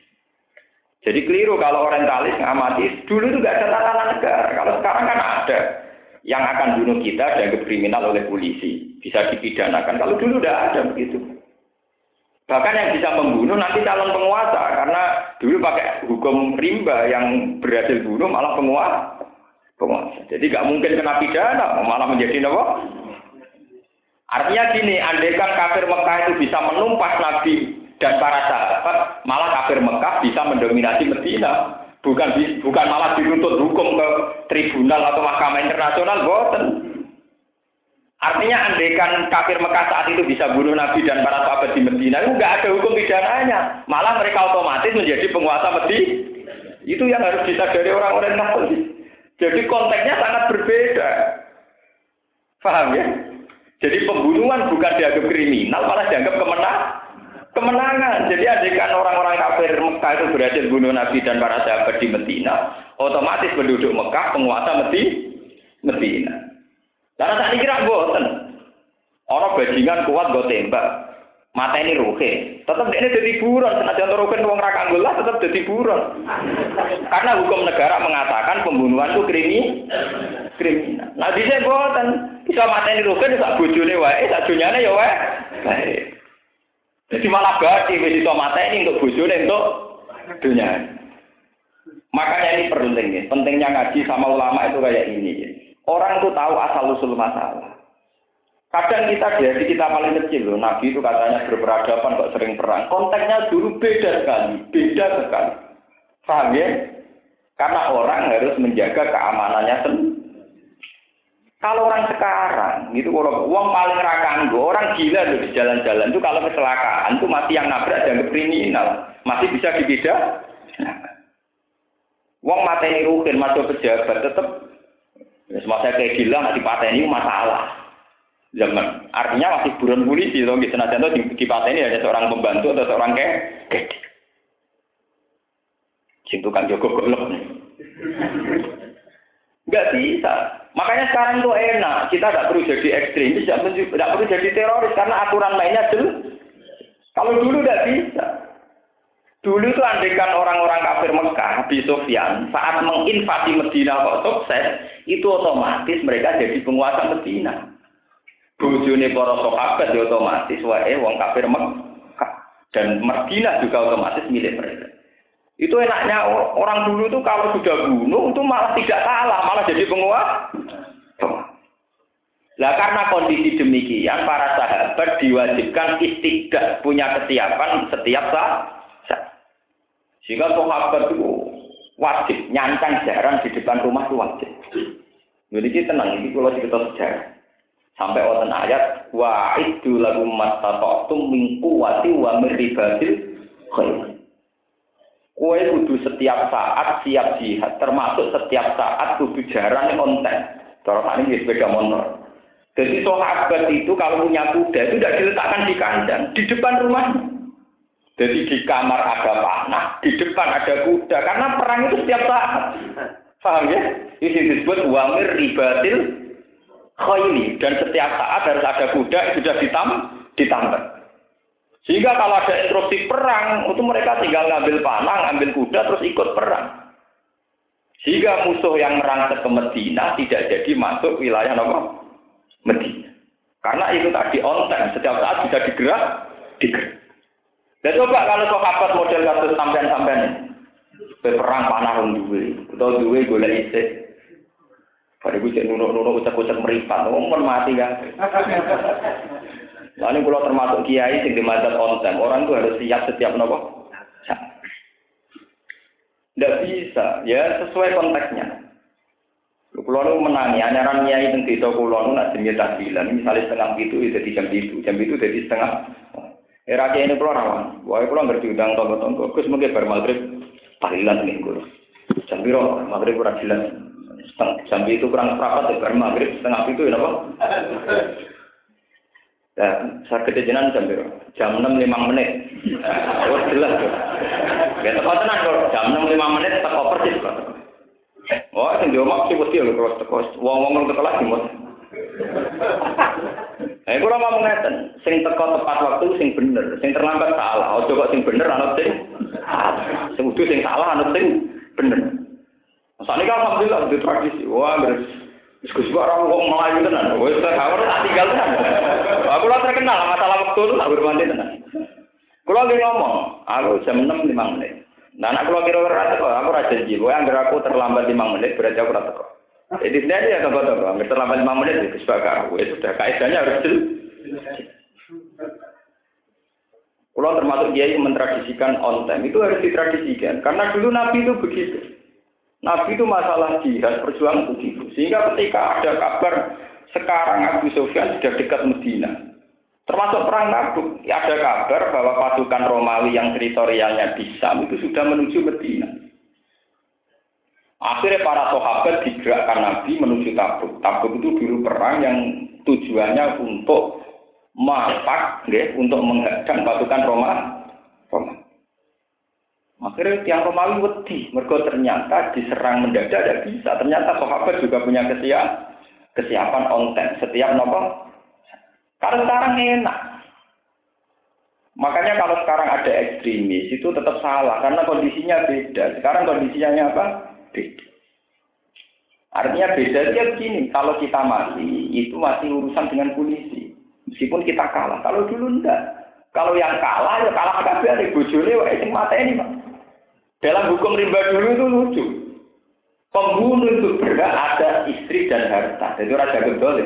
Jadi keliru kalau orientalis ngamati, dulu itu nggak ada tatanan negara. Kalau sekarang kan ada yang akan bunuh kita dan kriminal oleh polisi. Bisa dipidanakan. Kalau dulu udah ada begitu. Bahkan yang bisa membunuh nanti calon penguasa. Karena dulu pakai hukum rimba yang berhasil bunuh malah penguasa. penguasa. Jadi nggak mungkin kena pidana, malah menjadi apa? Artinya gini, andaikan kafir Mekah itu bisa menumpas Nabi dan para sahabat malah kafir Mekah bisa mendominasi Medina bukan bukan malah dituntut hukum ke tribunal atau mahkamah internasional boten artinya andaikan kafir Mekah saat itu bisa bunuh Nabi dan para sahabat di Medina itu nggak ada hukum pidananya malah mereka otomatis menjadi penguasa Medina itu yang harus disadari orang-orang Nasrani Jadi konteksnya sangat berbeda. Paham ya? Jadi pembunuhan bukan dianggap kriminal, malah dianggap kemenang, kemenangan. Jadi adegan orang-orang kafir Mekah itu berhasil bunuh Nabi dan para sahabat di Medina, otomatis penduduk Mekah penguasa Medi, Medina. Karena tak dikira boten. Orang bajingan kuat gue tembak. Mata ini ruhe. Tetap ini jadi buron. Senajan ruhe uang lah tetap jadi buron. Karena hukum negara mengatakan pembunuhan itu krimi, kriminal. Nah bisa boten. Bisa mata ini ruhe, bisa bujune wae, sak dunyane ya wae. Jadi malah berarti iso mata ini untuk bujune untuk dunia. Makanya ini penting ya. Pentingnya ngaji sama ulama itu kayak ini. Ya. Orang itu tahu asal usul masalah. Kadang kita dari kita paling kecil loh, Nabi itu katanya berperadaban kok sering perang. Konteksnya dulu beda sekali, beda sekali. Paham ya? Karena orang harus menjaga keamanannya sendiri. Kalau orang sekarang, itu kalau uang paling rakanggo, orang gila loh di jalan-jalan itu kalau kecelakaan itu masih yang nabrak dan kriminal, masih bisa dibeda. Uang mata ini rukin, masuk pejabat, tetap ya, semasa kayak gila, masih pateni masalah zaman. Artinya masih buron polisi loh, gitu. Nah, contoh di, di ini ada seorang pembantu atau seorang kayak Cintu kan Joko golok. Enggak bisa. Makanya sekarang itu enak. Kita tidak perlu jadi ekstremis, tidak perlu jadi teroris karena aturan mainnya jelas. Kalau dulu tidak bisa. Dulu itu andekan orang-orang kafir Mekah, Abi Sofyan, saat menginvasi Medina kok sukses, itu otomatis mereka jadi penguasa Medina bojone para sahabat ya otomatis wae wong kafir Mekah dan Madinah juga otomatis milik mereka. Itu enaknya orang dulu tuh kalau sudah bunuh itu malah tidak salah, malah jadi penguasa. Lah karena kondisi demikian para sahabat diwajibkan istiqdah punya kesiapan setiap saat. Sehingga sahabat itu wajib nyancang jarang di depan rumah itu wajib. Jadi tenang, ini kalau cerita sejarah. Sampai wonten ayat wa itu lagu mastata'tum min quwwati wa min ribatil khair. Kue kudu setiap saat siap jihad, termasuk setiap saat kudu jarang konten. Kalau ini sepeda motor. Jadi sahabat itu kalau punya kuda itu tidak diletakkan di kandang, di depan rumahnya. Jadi di kamar ada panah, di depan ada kuda, karena perang itu setiap saat. Paham ya? Ini disebut wamir ribatil khayli dan setiap saat harus ada kuda yang sudah ditam ditambah. Sehingga kalau ada instruksi perang, itu mereka tinggal ngambil panah, ngambil kuda, terus ikut perang. Sehingga musuh yang merangsek ke Medina tidak jadi masuk wilayah apa? Medina. Karena itu tadi on time, setiap saat bisa digerak, digerak. Dan coba kalau sahabat model kasus sampean-sampean perang panah duwe, atau duwe boleh isi, pada gue cek nunuk-nunuk ucap-ucap meripat, ngomong mati kan. Ini kalau termasuk kiai sing dimadzat konten, orang tuh harus siap setiap nopo. Tidak bisa, ya sesuai konteksnya. Kulo nu menangi, anyaran kiai teng desa kulo nu nak jenenge tahlilan, misalnya setengah itu jadi jam itu, jam itu jadi setengah. Era kiai ini kulo rawan, wae kulo ngerti undang tonggo-tonggo, Gus mungkin bar maghrib tahlilan nih kulo. Jam piro maghrib ora jelas setengah itu kurang seperempat ya baru maghrib setengah itu ya apa? Ya, saya kejajanan jam? Jam enam lima menit. Oh jelas. Ya tepat jam enam lima menit teko persis kok. Oh, sing diomong sih pasti lho terus teko. Wong-wong teko lagi mos. Eh, kula mau ngeten, sing teko tepat waktu sing bener, sing terlambat salah. Ojo kok sing bener anut sing sing udah sing salah anut sing bener. Saat kan alhamdulillah di tradisi. Wah, beres. Gus orang kok melayu tenan. Wes kawur tak tinggal tenan. Aku lah terkenal masalah waktu itu tak bermandi tenan. Kulo lagi ngomong, aku jam 6 5 menit. Nah, anak kulo kira-kira kok aku ra janji, kowe anggere aku terlambat 5 menit berarti aku ora teko. Jadi sebenarnya ya toko-toko, anggere terlambat 5 menit itu sebagai aku. Itu sudah kaidahnya harus jelas. Kulo termasuk dia yang mentradisikan on time itu harus ditradisikan karena dulu Nabi itu begitu. Nabi itu masalah jihad perjuangan begitu. Sehingga ketika ada kabar sekarang Abu Sufyan sudah dekat Medina. Termasuk perang Tabuk, ada kabar bahwa pasukan Romawi yang teritorialnya di Sam itu sudah menuju Medina. Akhirnya para sahabat digerakkan Nabi menuju Tabuk. Tabuk itu dulu perang yang tujuannya untuk mapak, ya, untuk menghadang pasukan Roma. Roma. Akhirnya tiang Romawi wedi, mereka ternyata diserang mendadak tidak bisa. Ternyata sahabat juga punya kesiap, kesiapan onten setiap nopo. Kalau sekarang enak. Makanya kalau sekarang ada ekstremis itu tetap salah karena kondisinya beda. Sekarang kondisinya apa? Beda. Artinya beda dia begini, kalau kita mati itu masih urusan dengan polisi. Meskipun kita kalah. Kalau dulu enggak. Kalau yang kalah ya kalah kabeh ada bojone wae sing mata ini, Pak. Dalam hukum rimba dulu itu lucu. Pembunuh itu berhak ada istri dan harta. Jadi raja gedol.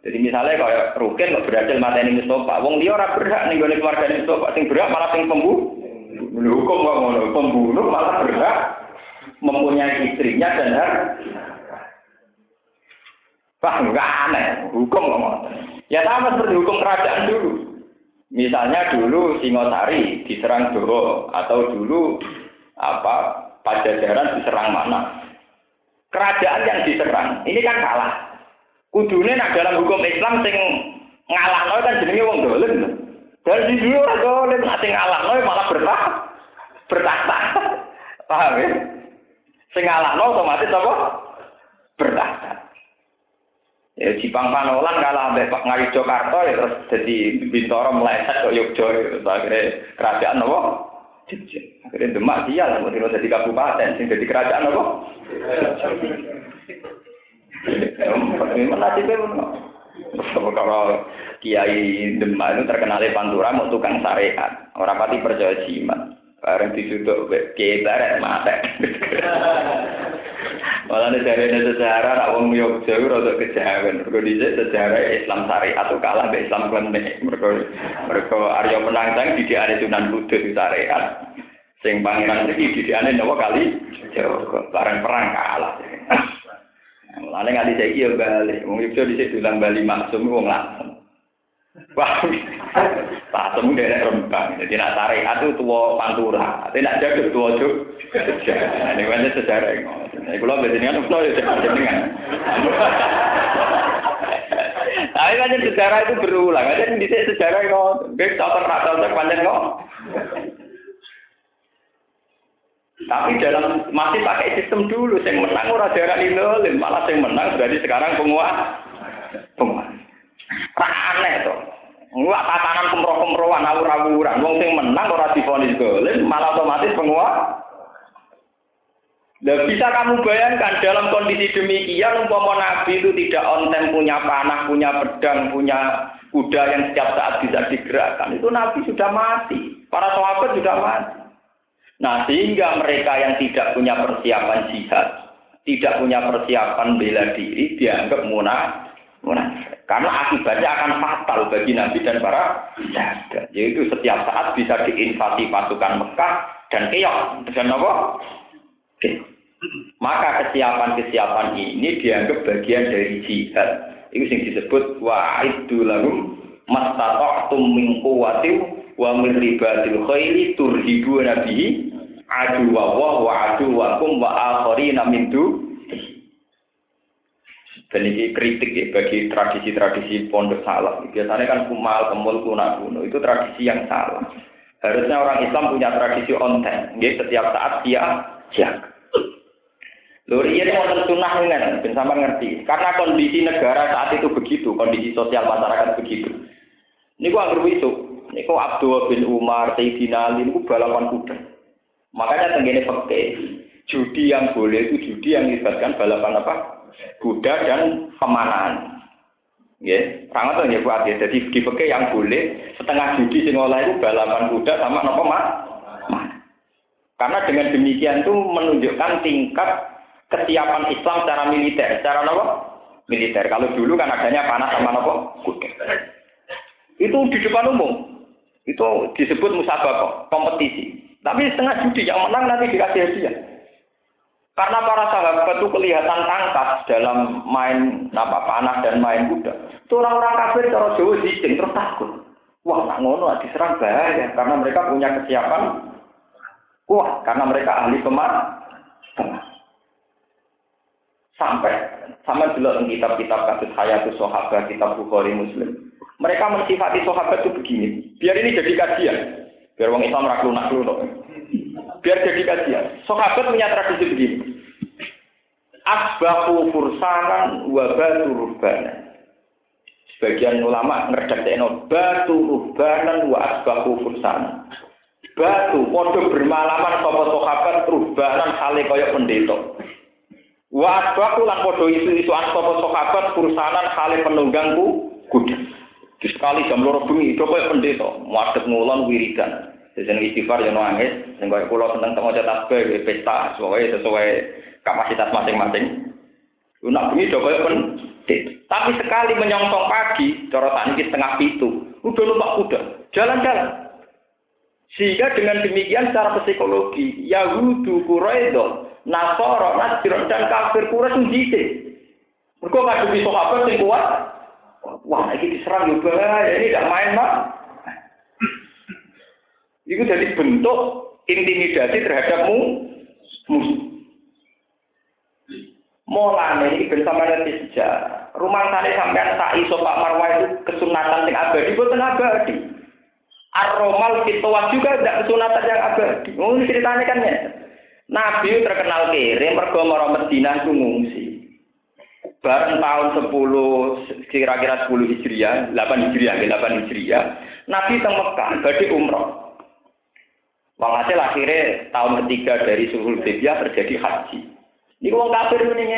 Jadi misalnya kalau Rukin nggak berhasil ini Mustafa, wong dia orang berhak nih gue keluarga Mustafa, sing berhak malah sing pembunuh. Hukum nggak ngono, pembunuh malah berhak mempunyai istrinya dan harta. Wah, enggak aneh, hukum ngomong. Ya sama seperti hukum kerajaan dulu. Misalnya dulu Singosari diserang Doro atau dulu apa Pajajaran diserang mana? Kerajaan yang diserang ini kan kalah. Kudune nak dalam hukum Islam sing ngalahno kan jenenge wong dolen. Dan di dulu ora dolen, nak sing ngalahno malah bertah bertahta. Paham ya? Sing ngalahno otomatis apa? Bertahta. Ya Jipang Panolan kalah ambek Pak Ngayu Jakarta ya terus jadi Bintoro meleset ke Yogyo terus akhirnya kerajaan apa? Jogja. Akhirnya Demak dia lah mau jadi kabupaten sing jadi kerajaan apa? Memang nasibnya kalau Kiai Demak itu terkenal Pantura mau tukang syariat, orang pati percaya jimat. Bareng disuduk Kiai Barat mate. Malah dari sejarah, nak wong Yogyo itu rada kejawen. Mereka dhisik sejarah Islam syariat atau kalah be Islam klenik. Mereka mereka Arya Penangsang didikane Sunan Kudus syariat. Sing pangeran iki didikane napa kali Jawa. Bareng perang kalah. Mulane nganti saiki yo bali. Wong Yogyo dhisik dulang Bali maksum wong langsung. Tak temu dari rembang. Jadi nak tarik itu tua pantura. Tapi nak jaga tua cuk. Ini kan sejarah. Ini kalau biasanya kan udah ya jenengan. Tapi kan sejarah itu berulang. Aja di sejarah kok. Gak tahu pernah tahu panjang kok. Tapi dalam masih pakai sistem dulu, yang menang ora daerah ini malah yang menang berarti sekarang penguat, penguat. Aneh tuh. Enggak tatanan kemroh-kemrohan awur-awuran. Wong sing menang ora difonis golem, malah otomatis penguat. Nah, bisa kamu bayangkan dalam kondisi demikian umpama Nabi itu tidak ontem punya panah, punya pedang, punya kuda yang setiap saat bisa digerakkan. Itu Nabi sudah mati. Para sahabat sudah mati. Nah, sehingga mereka yang tidak punya persiapan jihad, tidak punya persiapan bela diri, dianggap munafik munafik. Karena akibatnya akan fatal bagi Nabi dan para jaga. Yaitu setiap saat bisa diinvasi pasukan Mekah dan keok. Dan apa? Maka kesiapan-kesiapan ini dianggap bagian dari jihad. Itu yang disebut wa'iddu lahum mastata'tum min quwwati wa min ribatil khairi turhibu nabihi adu wa wa adu wa wa dan ini kritik ya bagi tradisi-tradisi pondok salah. Biasanya kan kumal, kemul, kuna kuno. Itu tradisi yang salah. Harusnya orang Islam punya tradisi onten. Ya, setiap saat dia siap. Luri ini mau sunnah dengan, ben sama ngerti. Karena kondisi negara saat itu begitu, kondisi sosial masyarakat begitu. Ini gua anggap itu. Ini kok Abdul bin Umar, Sayyidina Ali, ini balapan kuda. Makanya tenggine pakai judi yang boleh itu judi yang melibatkan balapan apa? kuda dan pemanahan. Ya, sangat tuh ya buat ya. Jadi di yang boleh setengah judi sing itu balapan kuda sama nopo mas. Karena dengan demikian itu menunjukkan tingkat kesiapan Islam secara militer, secara nopo militer. Kalau dulu kan adanya panah sama nopo kuda. Itu di depan umum. Itu disebut musabaqah, kompetisi. Tapi setengah judi yang menang nanti dikasih hadiah. Karena para sahabat itu kelihatan tangkas dalam main apa panah dan main kuda. Itu orang-orang kafir cara Jawa dijeng terus takut. Wah, nak ngono diserang bahaya karena mereka punya kesiapan kuat karena mereka ahli kemar. Sampai sama dulu dalam kitab-kitab kasus Hayatus Sahabat, kitab Bukhari Muslim. Mereka mensifati sahabat itu begini. Biar ini jadi kajian. Biar orang Islam ragu lunak Biar jadi kajian. Sahabat punya tradisi begini. Asbahu fursanan wa batu rubbana. Sebagian ulama ngerdakno batu ruhbanan wa asbahu fursanan. Batu padha bermalaman sapa sahabat ruhbanan hale kaya pendeta. Wa asbahu lan padha isu-isuan sapa sahabat fursanan hale penunggangku kuda. Sekali jam loro bengi, kaya pendeta, muadep ngulon wiridan. Sejen istighfar yang nangis, sing kaya kula seneng teng maca tasbih pesta, sesuai sesuai kapasitas masing-masing. Nak bengi do kaya pendeta. Tapi sekali menyongsong pagi, cara tani setengah pitu, udah numpak kuda, jalan-jalan. Sehingga dengan demikian secara psikologi, Yahudu, Quraido, Nasoro, Nasir, dan kafir Quraisy njite. Mereka ngadepi sahabat yang kuat. Wah, ini diserang juga, ini tidak main, Pak. Itu jadi bentuk intimidasi terhadapmu musuh. Mulane iki bersama nanti sejarah. Rumah sana sampean tak iso Pak Marwah itu kesunatan yang abadi, boten abadi. Ar-Romal fitwah juga tidak kesunatan yang abadi. Oh, ceritanya kan ya. Nabi terkenal kere, mergo mara Madinah ngungsi. Bareng tahun 10 kira-kira 10 Hijriah, 8 Hijriah, 8 Hijriah, Nabi teng Mekah badhe umroh. Walhasil akhirnya tahun ketiga dari Sulhul Hudaybiyah terjadi haji. Ini wong kafir ini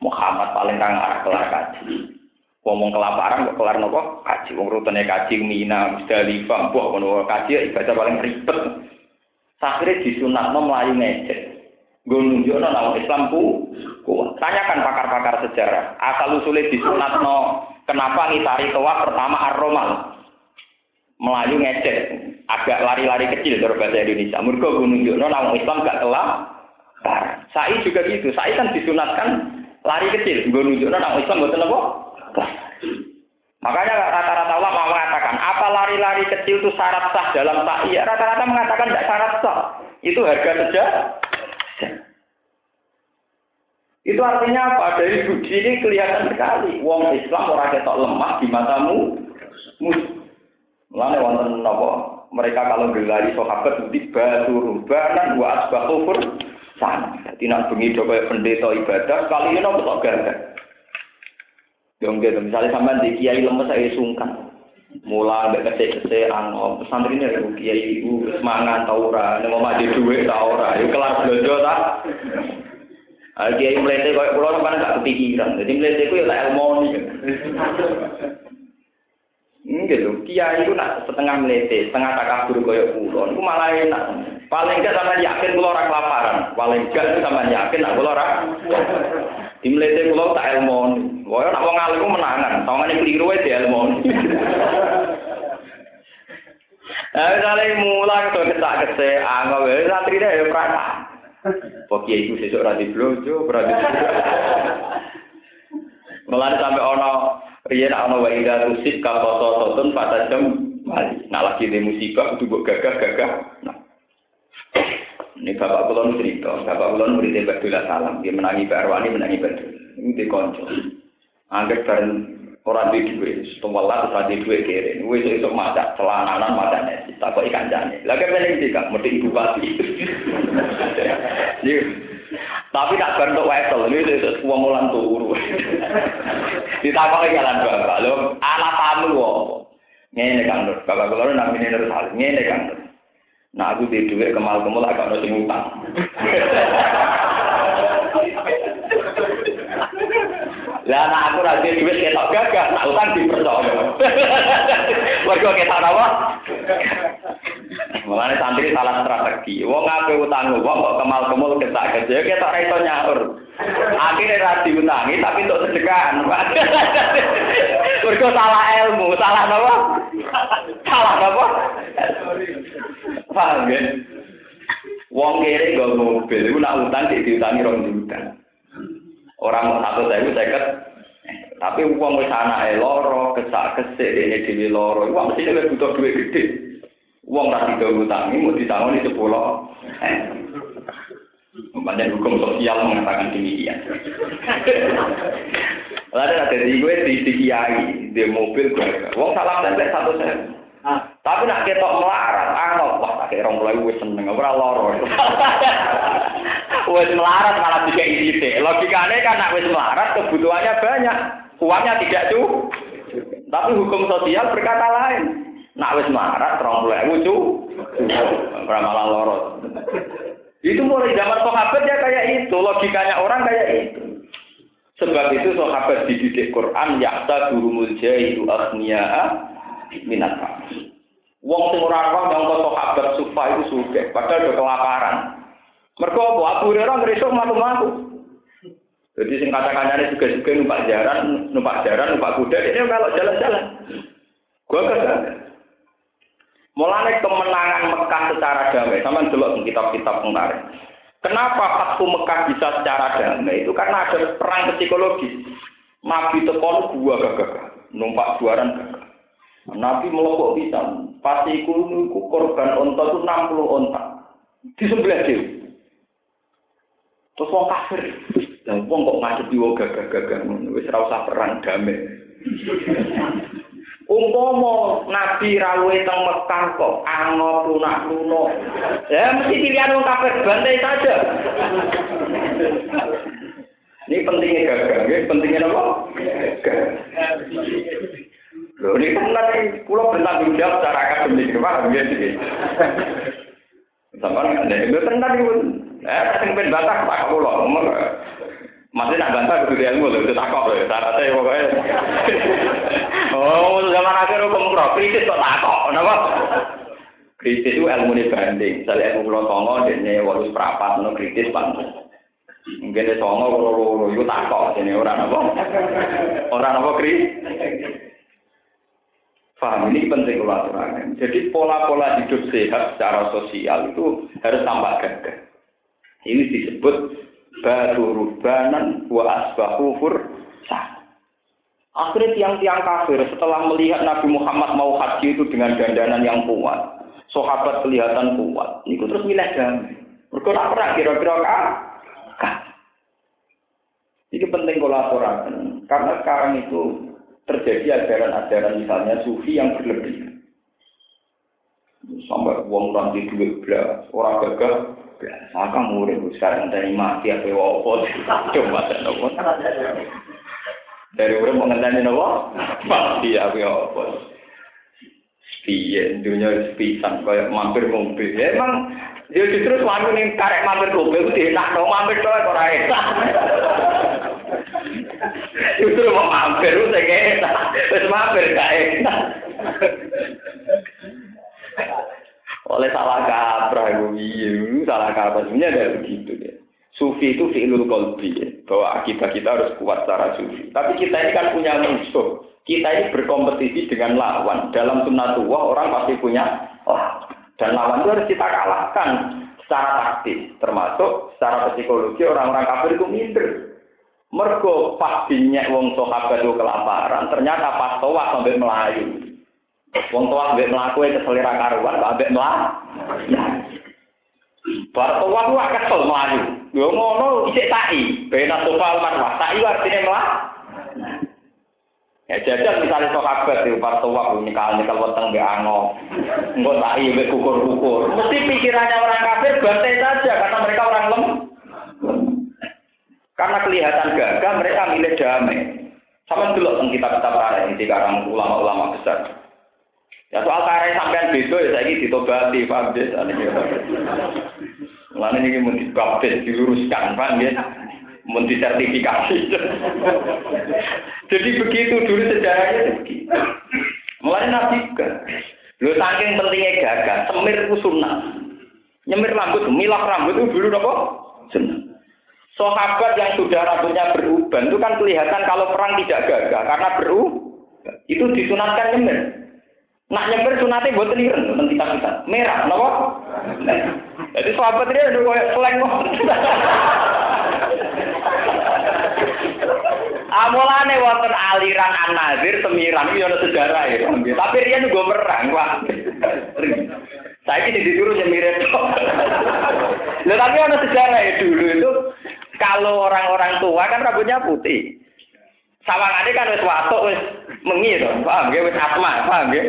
Muhammad paling kang arah kelar kaji. Ngomong kelaparan kok kelar nopo kaji. Wong rutene kaji Mina, Musdalifah, mbok ngono kaji ibadah paling ribet. Akhirnya disunatno melayu ngecek. Gue nunjukno nama Islam ku. Tanyakan pakar-pakar sejarah. Asal usulnya disunatno kenapa ngitari toa pertama ar-romal. Melayu ngecek. Agak lari-lari kecil dari bahasa Indonesia. Gue nunjukno nama Islam gak kelak Sai juga gitu. Sai kan disunatkan lari kecil. Gue nunjukno nang Islam boten apa? Makanya rata-rata ulama mengatakan, apa lari-lari kecil itu syarat sah dalam tak? Iya, rata-rata mengatakan tidak syarat sah. Itu harga saja. Itu artinya apa? Dari bukti ini kelihatan sekali. Wong Islam orang ketok lemah di matamu. Mulane wonten napa? Mereka kalau gelari sahabat di batu rubanan wa asbaqufur sana. Jadi nak bengi kaya pendeta ibadah, kali ini nopo gagah. Yang gitu, misalnya sampean di kiai lemes saya sungkan. Mula ambek kecek-kecek angop, pesantren ya kiai ibu semangat tau ora, nek mau maju duit tau ora, yuk kelas blojo ta. Ah kiai mlete koyo kula sampean gak kepikiran. Jadi mlete ku ya lek Enggak lho, kiai itu nak setengah melete, setengah takabur kaya kula. Niku malah enak. Paling enggak sampean yakin kula ora kelaparan. Paling enggak sampean yakin nak kula ora. Di melete kula tak elmon. Kaya nak wong alim menangan, tangane kliru wae di elmon. Eh, kali mulai ke toilet, tak kese, anggap ya, satri deh, prana. Pokoknya ibu sesuk rati blojo, berarti. Mulai sampai ono riyen ono wa ida tusik ka sototun pada jam mali. Nah lagi di musibah kudu mbok gagah-gagah. Nah. Ini bapak kulon cerita, bapak kulon murid Mbak Dula Salam, dia menangi Mbak Arwani, menangi Mbak Dula. Ini di konco. Anggap bareng orang di duit, setelah terus di duit kiri. Ini itu itu masak, celananan masak nasi, tak kok ikan jane. Lagi apa sih kak, mesti ibu pati. Tapi tak bentuk wesel, ini itu semua mulan turu. Ditakoni jalan bapak, lho, anak tamu kok. Ngene kan, bapak kula namine Nur Salim, ngene kan. Nah aku di duit kemal kemal agak ono sing utang. Lah anak aku ra duwe duit ketok gagah, tak utang dipercaya. Mergo ketok apa? Mulane santri salah strategi. Wong ape utang wong kok kemal kemul ketak gede, ketok ra iso nyaur. Akhirnya ra diutangi tapi untuk sedekahan. Mergo salah ilmu, salah apa? Salah apa? Paham ya? Wong kere nggo mobil, iku nak utang sik diutangi rong juta. Orang mau satu saya seket, tapi uang wis anake loro, kesak kesik ini dhewe loro, uang mesti nek butuh duit gede. Uang ra digawe utangi mau ditangoni sepuluh. Eh. Banyak hukum sosial mengatakan demikian. Lalu ada di gue di, di kiai, di mobil gue. Wong salam tempel satu sen. Tapi nak ketok melarat, angop, wah tak kira mulai gue seneng, ora loro. Wes melarat malah tiga ide. Logikanya kan nak wes melarat kebutuhannya banyak, uangnya tidak cukup. Tapi hukum sosial berkata lain. Nak wes melarat, terong mulai gue ora malah loro. Itu mulai zaman sahabat ya kayak itu, logikanya orang kayak itu. Sebab itu sahabat dididik Quran yakta durumul jahilu aghniya minat Wong sing ora roh nyangka sahabat sufa itu suge, padahal udah kelaparan. Mergo apa? Abu Hurairah ngresuk matu-matu. Jadi sing kata-katanya juga juga numpak jaran, numpak jaran, numpak kuda, ini kalau jalan-jalan. Gua kagak. Mulai kemenangan Mekah secara damai, sama delok kitab-kitab kemarin. Kenapa Fathu Mekah bisa secara damai? Itu karena ada perang psikologis. Nabi tekon gua gagah, numpak juaran gagah. Nabi melokok bisa, pasti iku korban onta itu 60 onta. Di sebelah dia. Terus wong kafir, dan wong kok ngadepi wong gagah-gagah, usah perang damai. Umpama Nabi rawuh teng Mekah kok angop lunak-lunak. Ya mesti pilihan wong kafir bantai saja. Ini pentingnya gagah, ini pentingnya apa? Gagah. Loh, ini kan nanti pulau bertanggung jawab secara akademik, paham ya? Sama kan, itu tentang itu. Eh, sing ben batak tak pulau, Masih nak bantah kudu ilmu lho, itu takok lho, syaratnya pokoknya. Oh, zaman akhir hukum kro, kritis kok takok, kenapa? Kritis itu ilmu ini banding, misalnya ilmu pulau songo, ini walus perapat, no kritis pan. Mungkin di songo, kalau itu takok, ini orang apa? Orang apa kritis? Paham, ini penting kalau aturakan. Jadi pola-pola hidup sehat secara sosial itu harus tampak gagah. Ini disebut baru rubanan wa asbahu sah. Akhirnya tiang-tiang kafir setelah melihat Nabi Muhammad mau haji itu dengan dandanan yang kuat, sahabat kelihatan kuat. Ini terus milih damai. Mereka pernah kira-kira kah? Ini penting kolaborasi karena sekarang itu terjadi ajaran-ajaran misalnya sufi yang berlebihan. Sampai uang nanti duit belas, orang gagal Biasa kamu urip sekarang dari mati apa wopo coba dan nopo. Dari urip mengenai nopo mati apa wopo. Piye dunia sepisan kayak mampir mobil. Ya, emang dia justru suami nih karek mampir mobil itu enak dong mampir tuh ora enak. Justru mau mampir itu enak. Terus mampir gak enak oleh salah kaprah itu salah kaprah. Sebenarnya ada begitu ya. Sufi itu fi'lul qalbi ya. bahwa akibat kita harus kuat secara sufi. Tapi kita ini kan punya musuh. Kita ini berkompetisi dengan lawan. Dalam sunnatullah orang pasti punya oh, dan lawan itu harus kita kalahkan secara taktis. Termasuk secara psikologi orang-orang kafir itu minder. Mergo pas dinyak wong sahabat kelaparan ternyata pas toa sampai melayu Wong tua ambek mlaku e selera karuan, ambek mlaku. Bar tua ku kesel mlayu. Yo ngono isik tai, bena sofa marwah. Tai artine mlaku. Ya jajal misalnya sahabat itu bar tua ku nyekal nyekal weteng be ango. Engko tai be kukur-kukur. Mesti pikirannya orang kafir bantai saja karena mereka orang lem. Karena kelihatan gagah mereka milih damai. Sama dulu tentang kitab-kitab ini di karang ulama-ulama besar. Ya soal karya sampean beda ya saiki ditobati, paham ya? Mulane ini mau dibaptis, diluruskan, paham ya? Mau disertifikasi. Jadi begitu dulu sejarahnya begitu. Mulai nabi kan. Lu saking pentingnya gagah, semir itu sunnah. Nyemir rambut, milah rambut itu dulu apa? Sunnah. Sahabat yang sudah rambutnya beruban itu kan kelihatan kalau perang tidak gagah karena beru itu disunatkan nyemir. Nak nyember sunate buat liren, nanti kita merah, nopo. Jadi sahabat dia udah kayak seleng kok. Amolane wonten aliran an-nazir semiran iki ana sejarah ya. Tapi dia juga merang, Pak. Saya ini disuruh nyemirin. Lah tapi ana sejarah ya dulu itu Kalau orang-orang tua kan rambutnya putih. Sawangane kan wis watuk wis mengi to, paham nggih wis asma, paham nggih.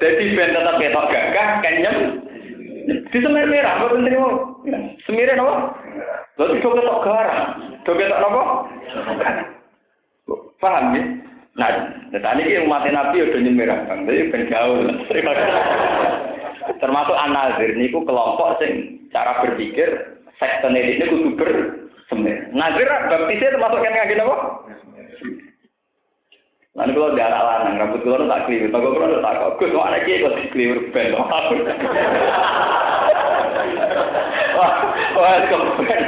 Jadi ben tetep ketok gagah kenyem. Di semir merah, kok terima. Semire napa? Lha itu ketok garang. Do ketok napa? Paham nggih? Nah, tadi ini umat Nabi udah nyemir bang, jadi ben gaul. Termasuk anazir niku kelompok sing cara berpikir sekten ini kudu bersemir. Nazir baptisnya termasuk yang ngaji apa? Lalu kalau anak lanang, rambut kalau tak keliru, toko kalau tak kok, gus mana kia kok keliru ben, wah, kepen.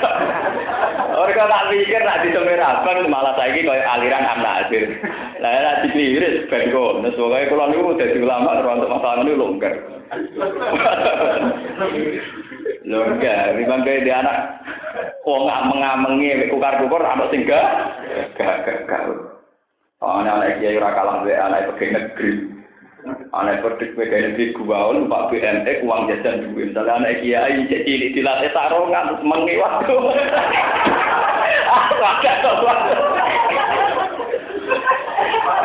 Orang kau tak pikir nak disemir abang, malah saya ini kayak aliran anak asir. Lah, nak dikeliru ben kok, nah sebagai kalau niku udah ulama terus masalah ini longgar. Longgar, memang kayak dia anak, kok nggak mengamengi, kukar-kukar, anak singgah, gak, gak, gak. anak kiai ora kalah be anak pegawai negeri. Anak pedik pegawai negeri gua pak BMX uang jajan duit. Misalnya anak kiai cek cilik dilatih sarongan semengi waktu.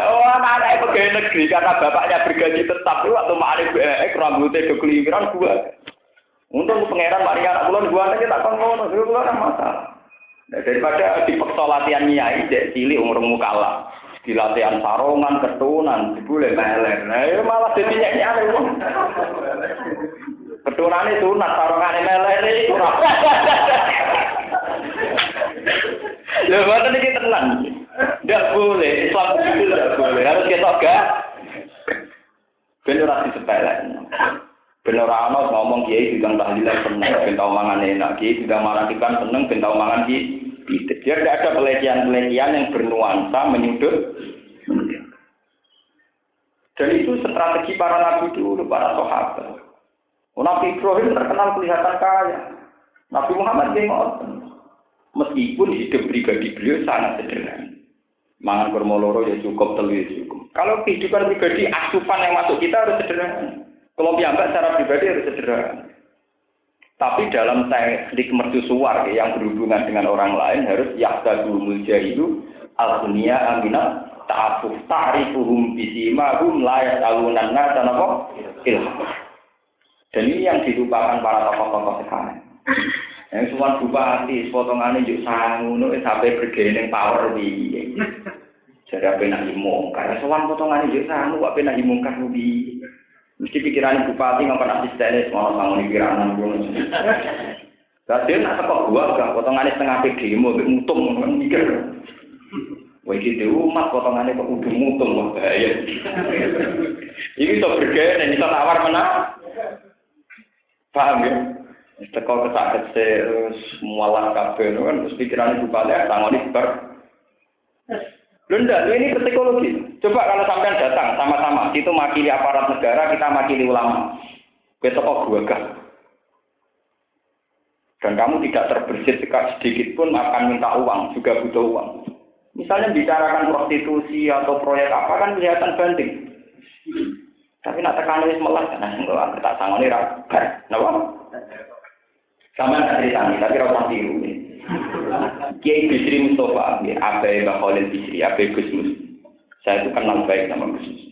Oh, anak pegawai negeri karena bapaknya bergaji tetap itu waktu mari BMX rambutnya kekeliruan gua. Untung pangeran mari anak bulan gua aja tak ngono, gua ora masalah. Daripada dipaksa latihan nyai, cek cilik umur mukalah. di latihan sarongan, ketunan, boleh meler. Nah, ya malah jadi nyanyi wong. Ketunan itu sunat, sarongan meler itu. Lho, mboten iki tenang. Ndak boleh, Islam itu tidak boleh. Harus kita gak ben ora disepelek. Ben ora ana ngomong kiai juga tahlilan seneng, ben tau mangan enak, kiai juga marakikan seneng, ben tau mangan kiai tidak. Biar tidak ada pelecehan-pelecehan yang bernuansa menyudut. Dan itu strategi para nabi dulu, para sahabat. Nabi Ibrahim terkenal kelihatan kaya. Nabi Muhammad dia Meskipun hidup pribadi beliau sangat sederhana. Mangan kurma loro ya cukup, telu ya cukup. Kalau kehidupan pribadi, asupan yang masuk kita harus sederhana. Kalau piambak secara pribadi harus sederhana. Tapi dalam teknik mercusuar yang berhubungan dengan orang lain harus yahdadul jahilu al-dunia aminat ta'afuf ta'rifuhum bisimahum layak alunan nasa napa ilham. Dan ini yang dilupakan para tokoh-tokoh sekarang. Yang semua bupati, potongannya juga sangu, nu sampai bergening power di. Jadi apa nak imong? Karena semua potongannya juga sangu, apa nak imong kan Mesti pikiran bupati nggak pernah asisten, semua bangun pikiran gue. Tadi nak teko gua gak potongannya setengah PD, mau mutung mikir. Wah gitu umat potongannya kok udah mutung wah bahaya. Ini tuh bergaya dan bisa tawar mana? Paham ya? Teko kesakit terus mualah kabel kan terus pikiran bupati tangoni ber. Lunda, ini psikologi. Coba kalau sampean datang sama-sama, itu makili aparat negara, kita makili ulama. Besok kok gue gak. Dan kamu tidak terbersit sedikit pun akan minta uang, juga butuh uang. Misalnya bicarakan prostitusi atau proyek apa kan kelihatan banding. Tapi nak tekan wis melas, nah enggak tak sangoni ra. Napa? Sama tak cerita tapi ora tiru. Kiai Bisri Mustafa, Abai Mbak Khalil Bisri, Abai Gus Mus. Saya itu kenal baik sama Gus Mus.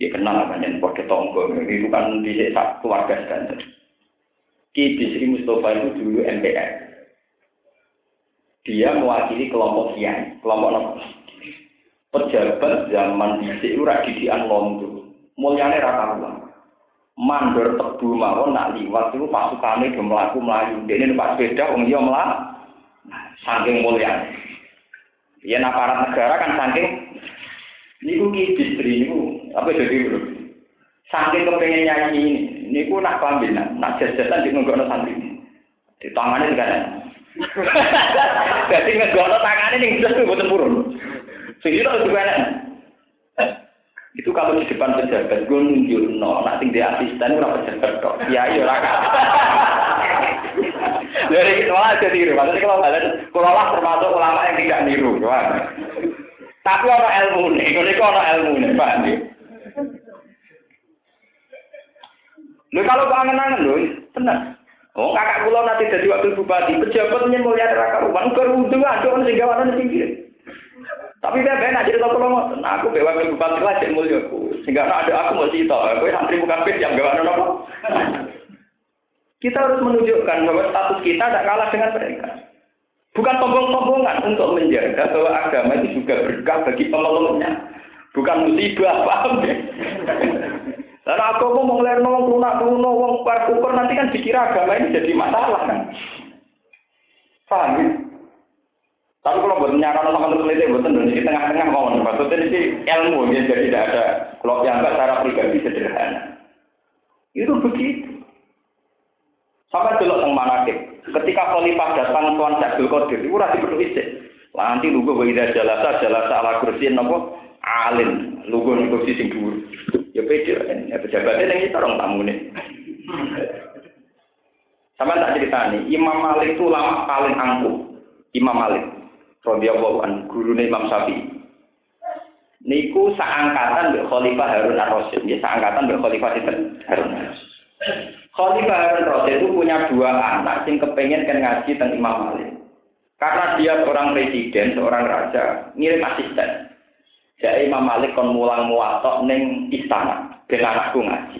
Dia kenal apa yang pada tonggo, itu kan di keluarga sedantar. Kiai Bisri Mustafa itu dulu MPR. Dia mewakili kelompok kiai, kelompok nopo. Pejabat zaman di itu didian londo. Mulyane rata uang. Mandor tebu mawon nak liwat itu pasukannya dia melaku melayu. Dia ini numpak sepeda, om dia melaku. Saking mulia. Ya aparat negara kan saking niku ki distri niku apa jadi bro. Saking kepengen nyanyi ini, niku nak pambil nak, nak jajasan di nggak santri. Di tangannya juga kan. Jadi ngegono tangannya nih jelas tuh buatan purun. Sehingga itu juga itu kalau di depan pejabat gue nunjuk no, nanti di asisten gue pejabat kok. Ya iya lah Dari itu malah jadi niru. Maksudnya kalau kalian, kalau lah termasuk ulama yang tidak niru. Tapi orang ilmu nih, kalau orang ilmu nih, pak. Lu kalau kangen-kangen lu, tenang. Oh, kakak kula nanti jadi wakil bupati, pejabatnya mulia kerudung ada orang sing gawanan pinggir. Tapi dia benar jadi kalau nah, aku bawa wakil bupati lah jadi mulia aku, sehingga ada aku mau cerita, aku santri bukan pes yang gawanan apa. Kita harus menunjukkan bahwa status kita tidak kalah dengan mereka. Bukan sombong-sombongan untuk menjaga bahwa agama itu juga berkah bagi pemeluknya. Bukan musibah, paham ya? Karena aku mau ngeliat wong lunak luno wong kuper nanti kan dikira agama ini jadi masalah kan. Paham ya? Tapi kalau buat nyaran sama peneliti, buat di tengah-tengah mau maksudnya ini ilmu ya, jadi tidak ada kalau yang cara pribadi sederhana. Itu begitu. Sampai dulu teng manakib. Ketika khalifah datang tuan Syekh Qadir, itu ora perlu isih. Nanti lugu wa ida jalasa jalasa ala kursi napa alim, lugu ning kursi sing dhuwur. Ya pede ya pejabatnya ning itu orang tamune. Sama tak ceritani, Imam Malik itu lama paling angkuh. Imam Malik, radhiyallahu an, gurune Imam Syafi'i. Niku seangkatan mbek Khalifah Harun Ar-Rasyid, ya seangkatan mbek Khalifah Harun. Khalifah Harun Rasyid itu punya dua anak yang kepengen kan ngaji tentang Imam Malik. Karena dia seorang presiden, seorang raja, ngirim asisten. Jadi Imam Malik kon mulang muatok neng istana, ben anakku ngaji.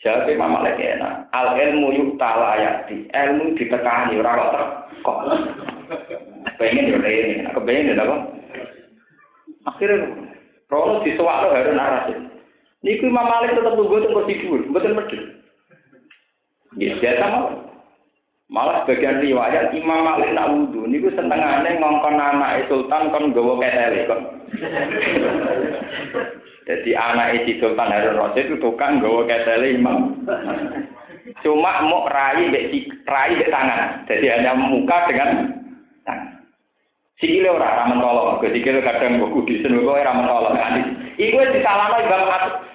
Jadi Imam Malik enak. Al ilmu yuk talayati, ilmu ditekani ora kok kok. Pengen yo ini, aku pengen apa? Akhirnya, Rono disuwak Harun Rasyid. Niku Imam Malik tetap tunggu tunggu tidur, betul betul. Ya, biasa mau. Malah sebagian riwayat Imam Malik nak wudhu niku senengane ngongkon anak sultan kon nggawa ketele kon. Jadi anak si Sultan Harun Rasyid itu tukang nggawa ketele Imam. Cuma mau rai bek rai bek tangan. Jadi hanya muka dengan tangan. Sikile ora ra mentolo, sikile kadang mbok kudisen kok ora mentolo. Iku wis disalahno Imam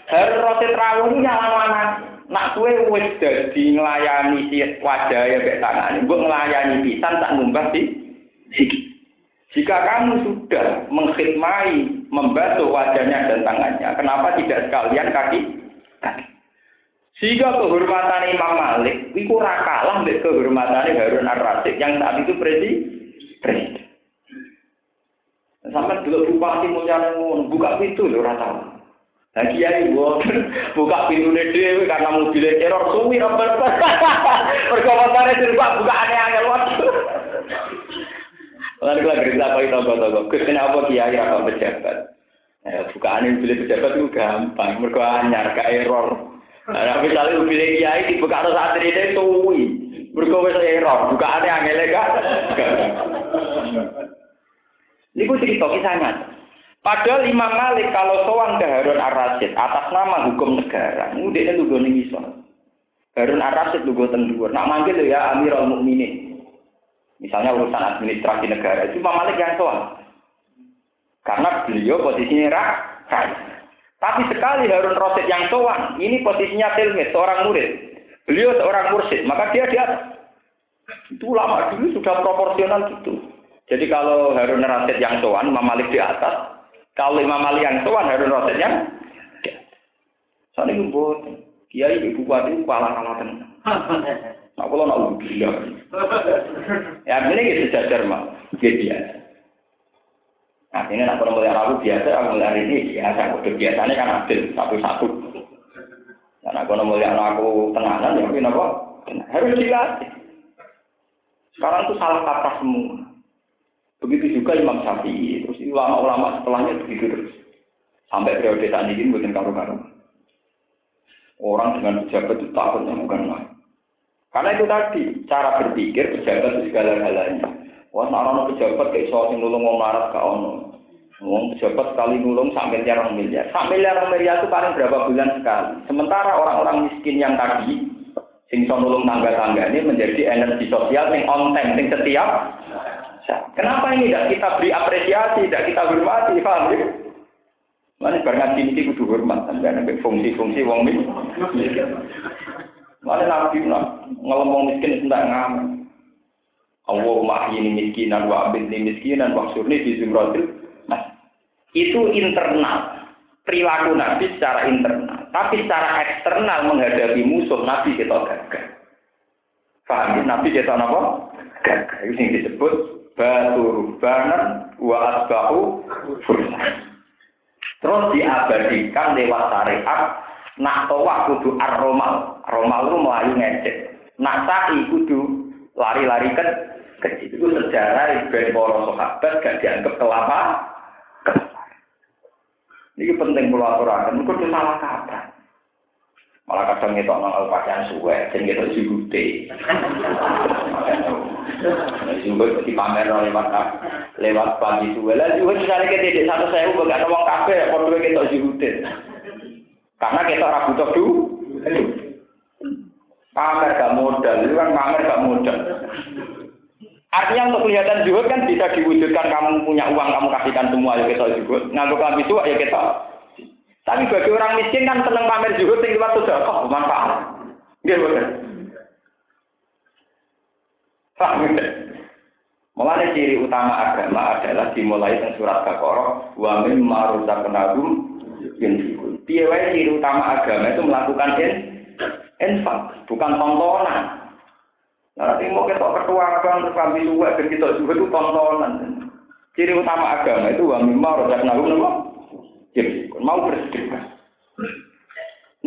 Harun Rasyid rawuh nyalano anak. Nak kue wis dadi nglayani si wajah ya tangan, mbok nglayani pisan tak ngumbah siki. Jika kamu sudah mengkhidmati, membantu wajahnya dan tangannya, kenapa tidak sekalian kaki? Sehingga kehormatan Imam Malik, itu kalah dengan kehormatan Harun Ar-Rasyid yang saat itu presiden. Sampai dulu bupati mulia buka pintu loh rata. Nah kiai buka pintu dhewe karena mobilnya teror suwi apa perkomentare dirubah buka aneh-aneh waktu. Lalu kalau gerita apa itu toko-toko, Gus apa kiai apa pejabat? Ya, bukaan mobil pejabat itu gampang, mereka anyar, ke error. Nah, misalnya mobil kiai dibuka atau saat ini suwi, mereka error, bukaannya angel gak? Ini gue cerita kisahnya. Padahal Imam Malik kalau sowan ke Harun Ar-Rasyid atas nama hukum negara, dia lugu ning iso. Harun Ar-Rasyid lugu teng dhuwur. Nak manggil ya Amirul Mukminin. Misalnya urusan administrasi negara itu Imam Malik yang sowan. Karena beliau posisinya rakyat. Tapi sekali Harun Rasyid yang sowan, ini posisinya tilmid, seorang murid. Beliau seorang mursid, maka dia di atas. Itu lama dulu sudah proporsional gitu. Jadi kalau Harun Rasyid yang sowan, Imam Malik di atas, kalau Imam Ali yang tuan Harun Rasid yang Soalnya itu buat Kiai ibu kuati kalah kalah tenang. Nah, kalau nak gila. Ya, ini gitu sejajar mah. Gitu biasa. Nah, ini nak kalau melihat aku biasa, aku melihat ini biasa. Udah biasanya kan adil satu-satu. Dan aku melihat aku tenanan, ya mungkin apa? Harus dilatih. Sekarang itu salah kata semua. Begitu juga Imam Syafi'i, ulama-ulama setelahnya begitu terus. Sampai periode saat ini bukan karu-karu. Orang dengan pejabat itu takutnya bukan lain. Karena itu tadi, cara berpikir pejabat itu segala-galanya. Wah, sarana pejabat kayak soal yang nulung ngomong marat ke ono. Ngomong pejabat sekali nulung sampai miliar miliar. Sampai miliar miliar itu paling berapa bulan sekali. Sementara orang-orang miskin yang tadi, sing nulung tangga-tangga ini menjadi energi sosial yang on time, yang setiap Kenapa ini tidak kita beri apresiasi, tidak kita hormati, paham ya? Mana barang ini kudu hormat, sampai ada fungsi-fungsi wong miskin. Mana nabi ngomong miskin tidak ngamen. Allah ini miskinan wa ini miskinan wa surni di zumratil. Nah, itu internal. Perilaku Nabi secara internal. Tapi secara eksternal menghadapi musuh Nabi kita gagal. Paham ya? Nabi kita apa? Gagah. Itu yang disebut batu rubanan wa asbahu. Terus diabadikan lewat syariat nak tawaf kudu ar-romal. Romal itu melayu ngecek. Nak sa'i kudu lari-lari kan kecil. Itu sejarah ben para sahabat gak dianggap kelapa. Ini penting kalau aturakan, itu salah kata. Malah kadang itu orang pakaian suwe, dan kita jute. Juga di pamer lewat lewat pagi suwe. Lah juga misalnya kita tidak satu saya udah gak uang kafe, kalau kita jute. Karena kita orang butuh dulu. Pamer gak modal, itu kan pamer gak modal. Artinya untuk kelihatan juga kan bisa diwujudkan kamu punya uang kamu kasihkan semua ya kita juga. Nganggo kami itu ya kita tapi bagi orang miskin kan seneng pamer juga tinggi waktu sedekah bermanfaat. Nggih betul. Paham ya? Ciri utama agama adalah dimulai dengan surat Baqarah wa mim maruzaqnahum yunfikun. Piye ciri utama agama itu melakukan in, infak, bukan tontonan. Nanti mau kita ketua kan terus kami juga dan kita juga itu tontonan. Ciri utama agama itu wa mim maruzaqnahum jadi mau bersedekah.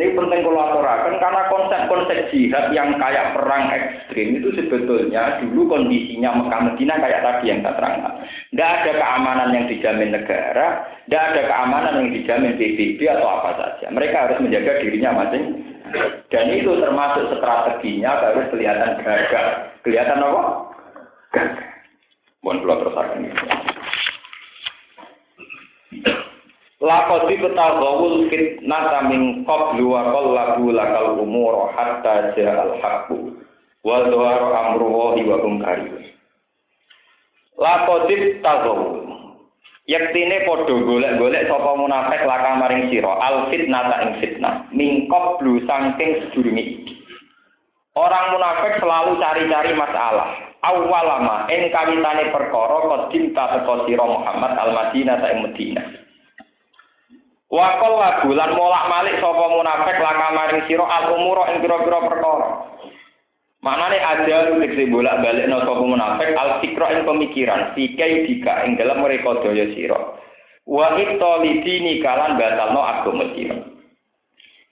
Ini penting kalau aturakan karena konsep-konsep jihad yang kayak perang ekstrim itu sebetulnya dulu kondisinya Mekah Medina kayak tadi yang saya terangkan. Tidak ada keamanan yang dijamin negara, tidak ada keamanan yang dijamin PBB atau apa saja. Mereka harus menjaga dirinya masing. Dan itu termasuk strateginya harus kelihatan gagah. Kelihatan apa? Gagah. Mohon keluar terus Lakoti ketagawul fitnata min qablu wa qallabu lakal umur hatta ja'al haqqu wa dhaharu amru wahi wa hum karihun. Lakoti tagawul Yaktine padha golek-golek sapa munafik laka maring sira al fitnata ing fitnah min qablu saking sedurunge. Orang munafik selalu cari-cari masalah. Awalama ing kawitane perkara kodim ta teko sira Muhammad al-Madinah ta ing Madinah. Wakol lagu lan molak malik sapa munafik laka maring sira al umura ing pira-pira perkara. Maknane ada tegese bolak-balik no sapa munafik al fikra ing pemikiran, sikai dika ing dalam mereka daya sira. Wa ittolidini kalan batalno agama sira.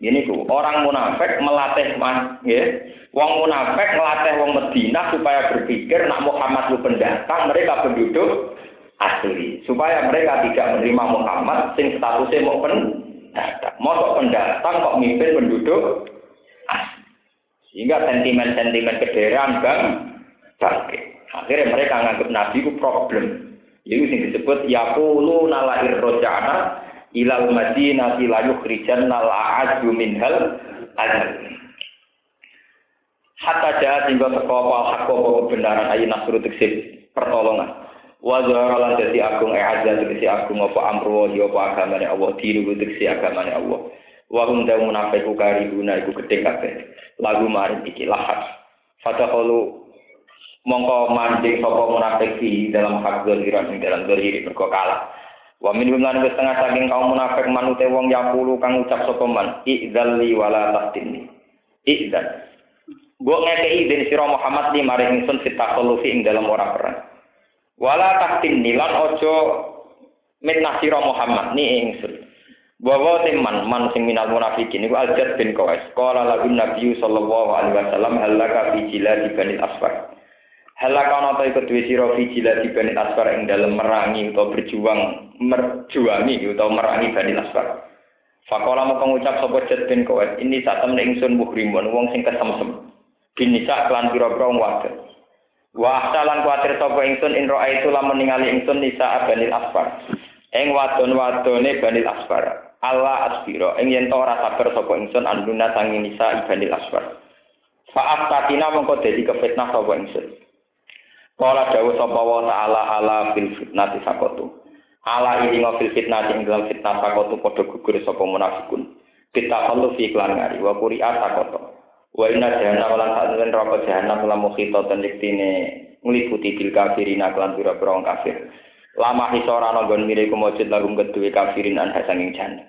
Ini ku orang munafik melatih mas, ya. Wong munafik melatih wong Medina supaya berpikir nak Muhammad lu pendatang, mereka penduduk asli. Supaya mereka tidak menerima Muhammad sing statusnya mau pendatang mau pendatang kok mimpin penduduk sehingga sentimen-sentimen kederaan bang bangkit. Akhirnya mereka menganggap Nabi itu problem. Itu yang disebut yakulu nala irrojana ilal madinah la yukhrijan nal a'adu minhal azal hatta jahat hingga teko apa kebenaran ayi nasru pertolongan wa zahara lan dadi agung e azza tegese agung apa amru wa apa agamane Allah dinu tegese agamane Allah. Wa hum da munafiqu karibuna iku gedhe kabeh. Lagu mari iki lahas fatahalu mongko mancing sapa munafik dalam hak zahiran ing dalam zahiri mergo kalah. Wa min lan wis tengah saking kaum munafik manute wong yapulu kang ucap sapa man idzalli wala tastinni idzal. Gue ngekei dari siro Muhammad di mari ingsun fitakolufi ing dalam ora perang. Wala taktin nilan ojo mitnah Muhammad ni ingsun. Bahwa teman man sing minal munafikin iku Al-Jad bin Qais. Qala lahu Nabi sallallahu alaihi wasallam halaka fi jiladi bani asfar. Halaka ana ta iku duwe sira fi bani asfar ing dalem merangi utawa berjuang merjuangi utawa merangi bani asfar. Fakola mau pengucap sapa Jad bin Qais ini satem ingsun muhrimun wong sing kesemsem. Binisa klan pira-pira wadon. Wa ahsalan kuatir sapa ingsun in itu lamun ningali ingsun nisa banil asfar. Ing wadon-wadone banil asfar. Allah asbiro ing yen ora sabar sapa ingsun anduna sangi nisa banil asfar. Fa'af tatina mongko dadi kefitnah sapa ingsun. Kala dawuh sapa wa ta'ala ala fil fitnati sakotu. Ala ini ngofil fitnah ing dalam fitnah sakotu padha gugur sapa munafikun. Kita perlu fi iklan ngari wa quri'at sakotu. Wa inna jahannam lan sa'ten neraka jahannam lamu khitatan liktine ngliputi bil kafirin lan pira-pira kafir. Lama hisora ana nggon mire kumujud lagu kedue kafirin an hasanging jannah.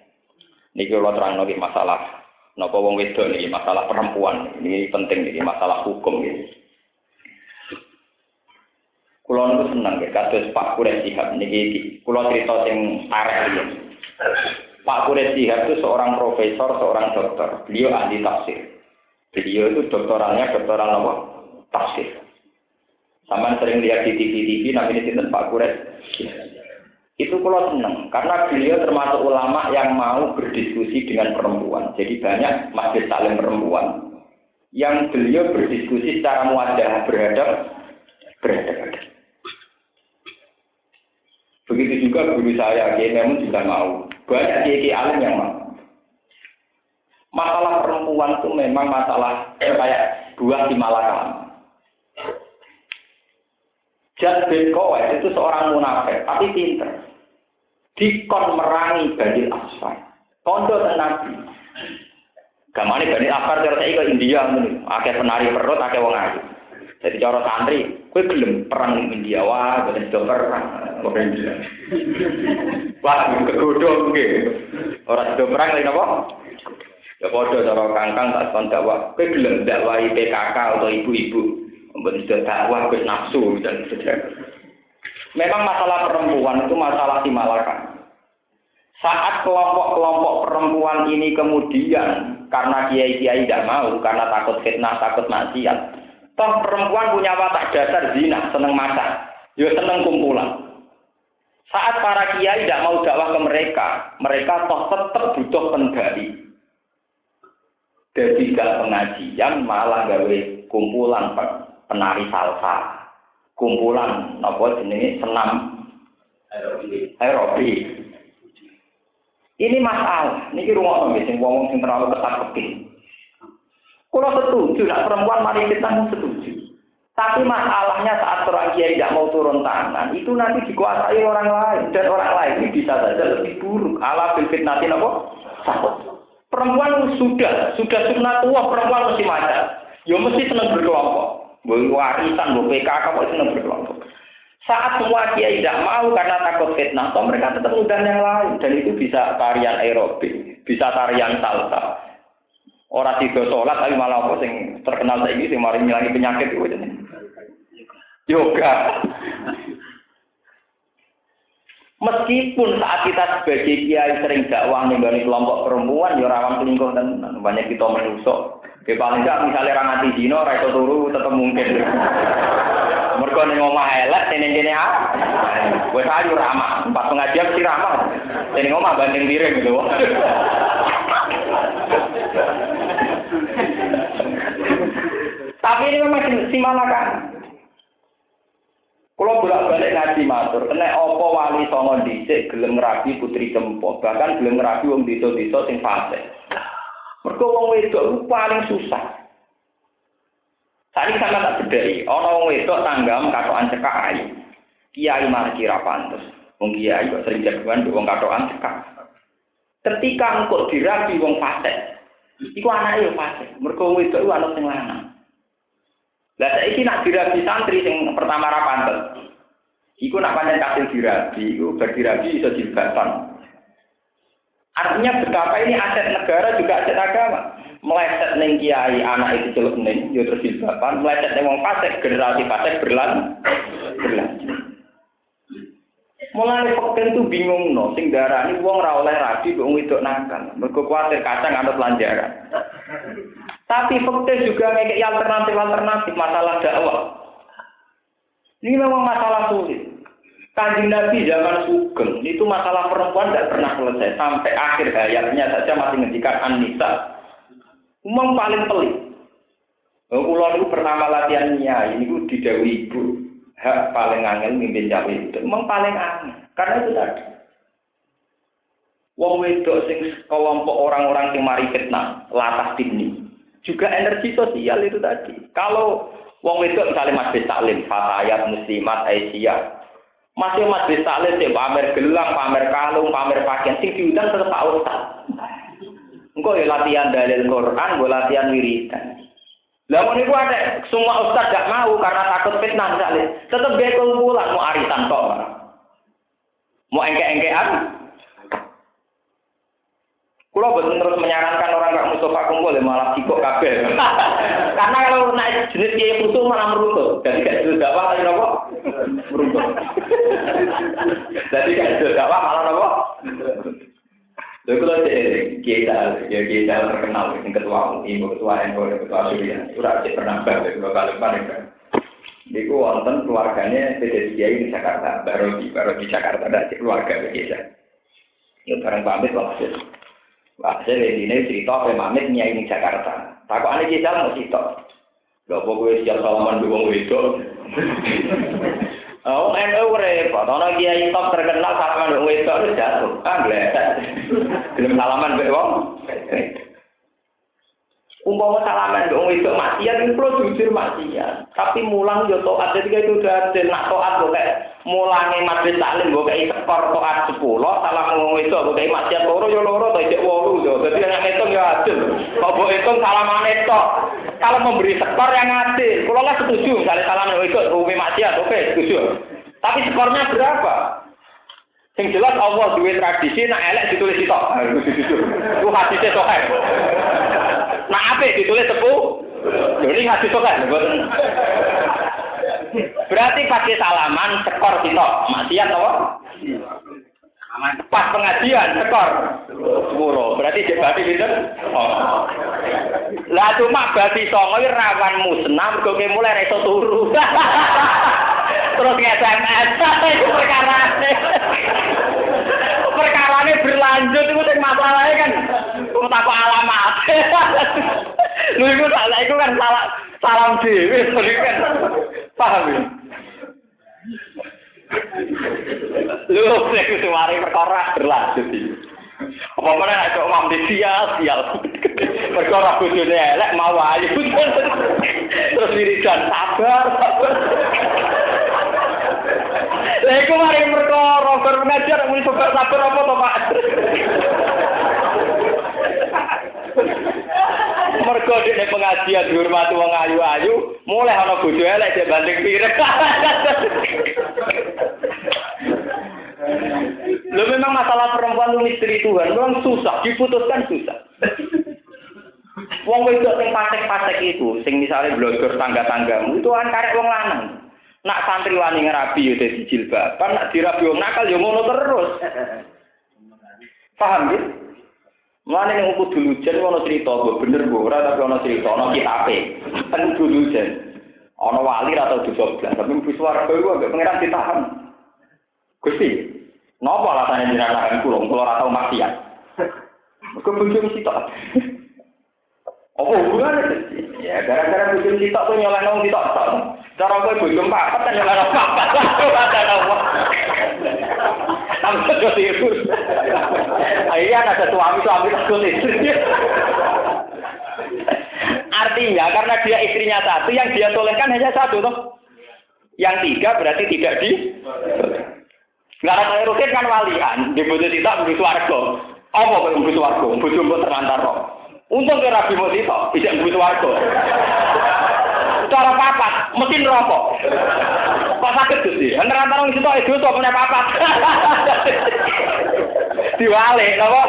Niki kula terangno masalah napa wong wedok niki masalah perempuan. Ini penting niki masalah hukum iki. seneng ya kados Pak Kures Sihab niki kula cerita sing arek ya. Pak Kures Sihab itu seorang profesor, seorang dokter. Beliau ahli tafsir. Beliau itu doktoralnya doktoral apa? Tafsir. Sama sering lihat di TV-TV namanya sinten Pak Kures. Itu kalau seneng karena beliau termasuk ulama yang mau berdiskusi dengan perempuan. Jadi banyak masjid saling perempuan yang beliau berdiskusi secara muadah berhadap berhadap. Begitu juga guru saya, Kiai Memun juga mau. Banyak kiai alim yang mau. Masalah perempuan itu memang masalah eh, kayak buah di Malakam. Jad bin Kowes itu seorang munafik, tapi pinter. Dikon merangi Bani Asfar. Kondo Nabi. Gamane Bani Asfar cara ke India, akeh penari perut, akeh wong ayu. Jadi cara santri, kue gelem perang di India, wah, boleh sudah perang. Wah, kegodo mungkin. Orang sudah perang lagi apa? Ya podo cara kangkang tak kon dakwah, kue gelem dakwahi PKK atau ibu-ibu, sudah dakwah kue nafsu dan sebagainya. Memang masalah perempuan itu masalah timalakan. Saat kelompok-kelompok perempuan ini kemudian karena kiai-kiai tidak mau, karena takut fitnah, takut maksiat, Toh perempuan punya watak dasar zina, seneng masak, yo ya seneng kumpulan. Saat para kiai tidak mau dakwah ke mereka, mereka toh tetap butuh pendali. Jadi gak pengajian malah gawe kumpulan penari salsa, kumpulan apa jenenge senam aerobik. Ini masalah. Niki rumah sing wong sing terlalu ketat keping. Kalau setuju, nak perempuan mari kita setuju. Tapi masalahnya saat orang kiai tidak mau turun tangan, itu nanti dikuasai orang lain dan orang lain ini bisa saja lebih buruk. Allah bil fitnati apa? Takut. Perempuan sudah, sudah sunat tua, perempuan mesti macam. Ya mesti senang berkelompok. Boleh warisan, boleh PKK, boleh senang berkelompok. Saat semua kiai tidak mau karena takut fitnah, toh mereka tetap undang yang lain. Dan itu bisa tarian aerobik, bisa tarian salsa, Orang tiga sholat tapi malah apa sing terkenal ini sing mari penyakit itu. Yoga. Meskipun saat kita sebagai kiai sering dakwah nih kelompok perempuan, ya rawan selingkuh dan banyak kita menusuk. Ya paling enggak misalnya orang anti dino, rakyat turu tetap mungkin. Mereka nih ngomah elek, sini sini ah. Gue sayu ramah, empat pengajian sih ramah. Sini ngomah banding diri gitu. Tapi ini memang simalakan. Kalau bolak-balik ngaji matur, kena opo wali songo dhisik gelem rabi putri tempo, bahkan gelem rabi wong desa-desa sing fase. Mergo wong wedok paling susah. Tadi sama tak bedai, ana wong wedok tanggam katokan cekak ayu. Kiai malah kira pantes. Wong kiai kok sering jagoan wong katokan cekak. Ketika engkau dirabi wong fase, iku anake yo fase. Mergo wedok iku ana sing lanang. Lah saiki nak dirabi santri sing pertama ra pantes. Iku nak pancen kasil dirabi, iku berdirabi iso jilbatan. Artinya betapa ini aset negara juga aset agama. Meleset neng kiai anak itu celuk neng, yo terus jilbatan. Meleset neng wong fasik, generasi fasik berlan, berlanjut. Mulai fakir itu bingung no, sing darah ini wong ra oleh rabi, wong itu nakal. Mergo kuatir kacang anut lanjaran. Tapi fakta juga ngekek alternatif-alternatif masalah dakwah. Ini memang masalah sulit. Kanjeng Nabi zaman Sugeng itu masalah perempuan tidak pernah selesai sampai akhir hayatnya saja masih ngendikan Anissa. Umum paling pelik. Kulo itu pertama latihannya ini ku didawi ibu hak paling angel mimpin cawe itu. Memang paling angel karena itu tadi. Wong wedok sing kelompok orang-orang yang mari fitnah, latah timni juga energi sosial itu tadi. Kalau wong itu misalnya masjid taklim, fatayat, muslimat, aisyah, masih masjid taklim sih pamer gelang, pamer kalung, pamer pakaian, sing diundang tetap Pak Ustaz. Engkau ya latihan dalil Quran, gue latihan wiridan. Lah niku ada semua ustaz gak mau karena takut fitnah misalnya. Tetap dia kumpulan mau arisan kok. Mau engke-engkean, Kulo betul terus menyarankan orang gak Mustafa kumpul ya malah sikok kabeh. Karena kalau naik jenis kiai khusus malah meruntuh. Jadi gak jenis dakwah tapi apa? Meruntuh. Jadi gak jenis dakwah malah apa? Lalu kalau kita, ya kita terkenal, yang ketua ibu ketua NU, ketua Surya, surat cek pernah baca dua kali paling kan. Iku wonten keluarganya beda kiai di Jakarta, baru di baru di Jakarta ada keluarga begitu. Ya bareng pamit walhasil. Walhasil ini cerita apa pamit nyai di Jakarta. Takut aneh kita mau cerita. Gak apa gue siap salaman dua wedok. Oh, NU repot. Ono kiai top terkenal salaman dua wedok itu jatuh. Ah. Belum salaman mbek wong. Umpama salaman dong itu maksiat itu perlu jujur maksiat. Tapi mulang yo taat ketika itu udah ada nak taat kok kayak mulangi majlis taklim kok kayak skor taat 10, salah ngomong itu kok kayak maksiat loro yo loro to cek 8 yo. Dadi yang hitung ya adil. Mbok hitung salaman itu. Kalau memberi skor yang adil, kalau nggak setuju misalnya salaman itu hukum maksiat, oke setuju. Tapi skornya berapa? Sing jelas Allah duwe tradisi nak elek ditulis sitok. Ku hadise sahih. Nak apik ditulis sepuh. Ini sahih mboten. Berarti pakai salaman skor sitok. Maksiat apa? Pas pengajian skor sepuro. Berarti cek berarti pinten? Oh. Lah cuma bati songo rawan musnah mergo mulai reso turu. Terus nge-SMS itu perkara perkarane berlanjut itu masalahnya kan tak alamat. Lu iku salah iku kan salah salam dhewe kan. Paham ya? Lu sing suwari perkara berlanjut iki. Apa mana nek kok mamdi sia sial. Perkara bojone elek mau ayu. Terus wiridan sabar, sabar. Lah iku mari perkara bar ngajar muni sabar sabar apa to, Pak? Mergo dene pengajian dihormati wong ayu-ayu, mulai ana bojo elek dia banding pirek. Lo memang masalah perempuan itu misteri Tuhan, memang susah, diputuskan susah. Wong wedok sing patek-patek itu, sing misalnya blogger tangga-tanggamu, itu kan karek wong lanang. Nak santri wani ngerabi ya dadi jilbab, kan nak dirabi wong nakal ya ngono terus. Paham ya? Mana yang aku dulu jen, ada cerita, gue bener gue, ora tapi ada cerita, ada kita apa? E. Kan dulu jen, ada wali atau dosa belas, tapi gue suara gue, gue gak pengen ditahan. Gusti, sih, ngapa alasannya di anak yang kurung, kalau rata umat ya? Gue bener gue sih, Apa hubungan Ya, gara-gara gue bener sih, tau nyolong, tau. Cara gue bener gue, tau nyolong, tau. Sampai ke situ. Akhirnya ada suami-suami takut istri. Artinya karena dia istrinya satu, yang dia solehkan hanya satu toh. Yang tiga berarti tidak di. Nggak ada rutin kan walian, di bojo tidak begitu warga. Apa kok begitu warga? Bojo mbok terlantar kok. Untung Rabi Mutito, tidak begitu warga. Cara papat, mesin rokok. Kok sakit tuh sih? Antara-antara itu itu tuh punya papat. Nopo?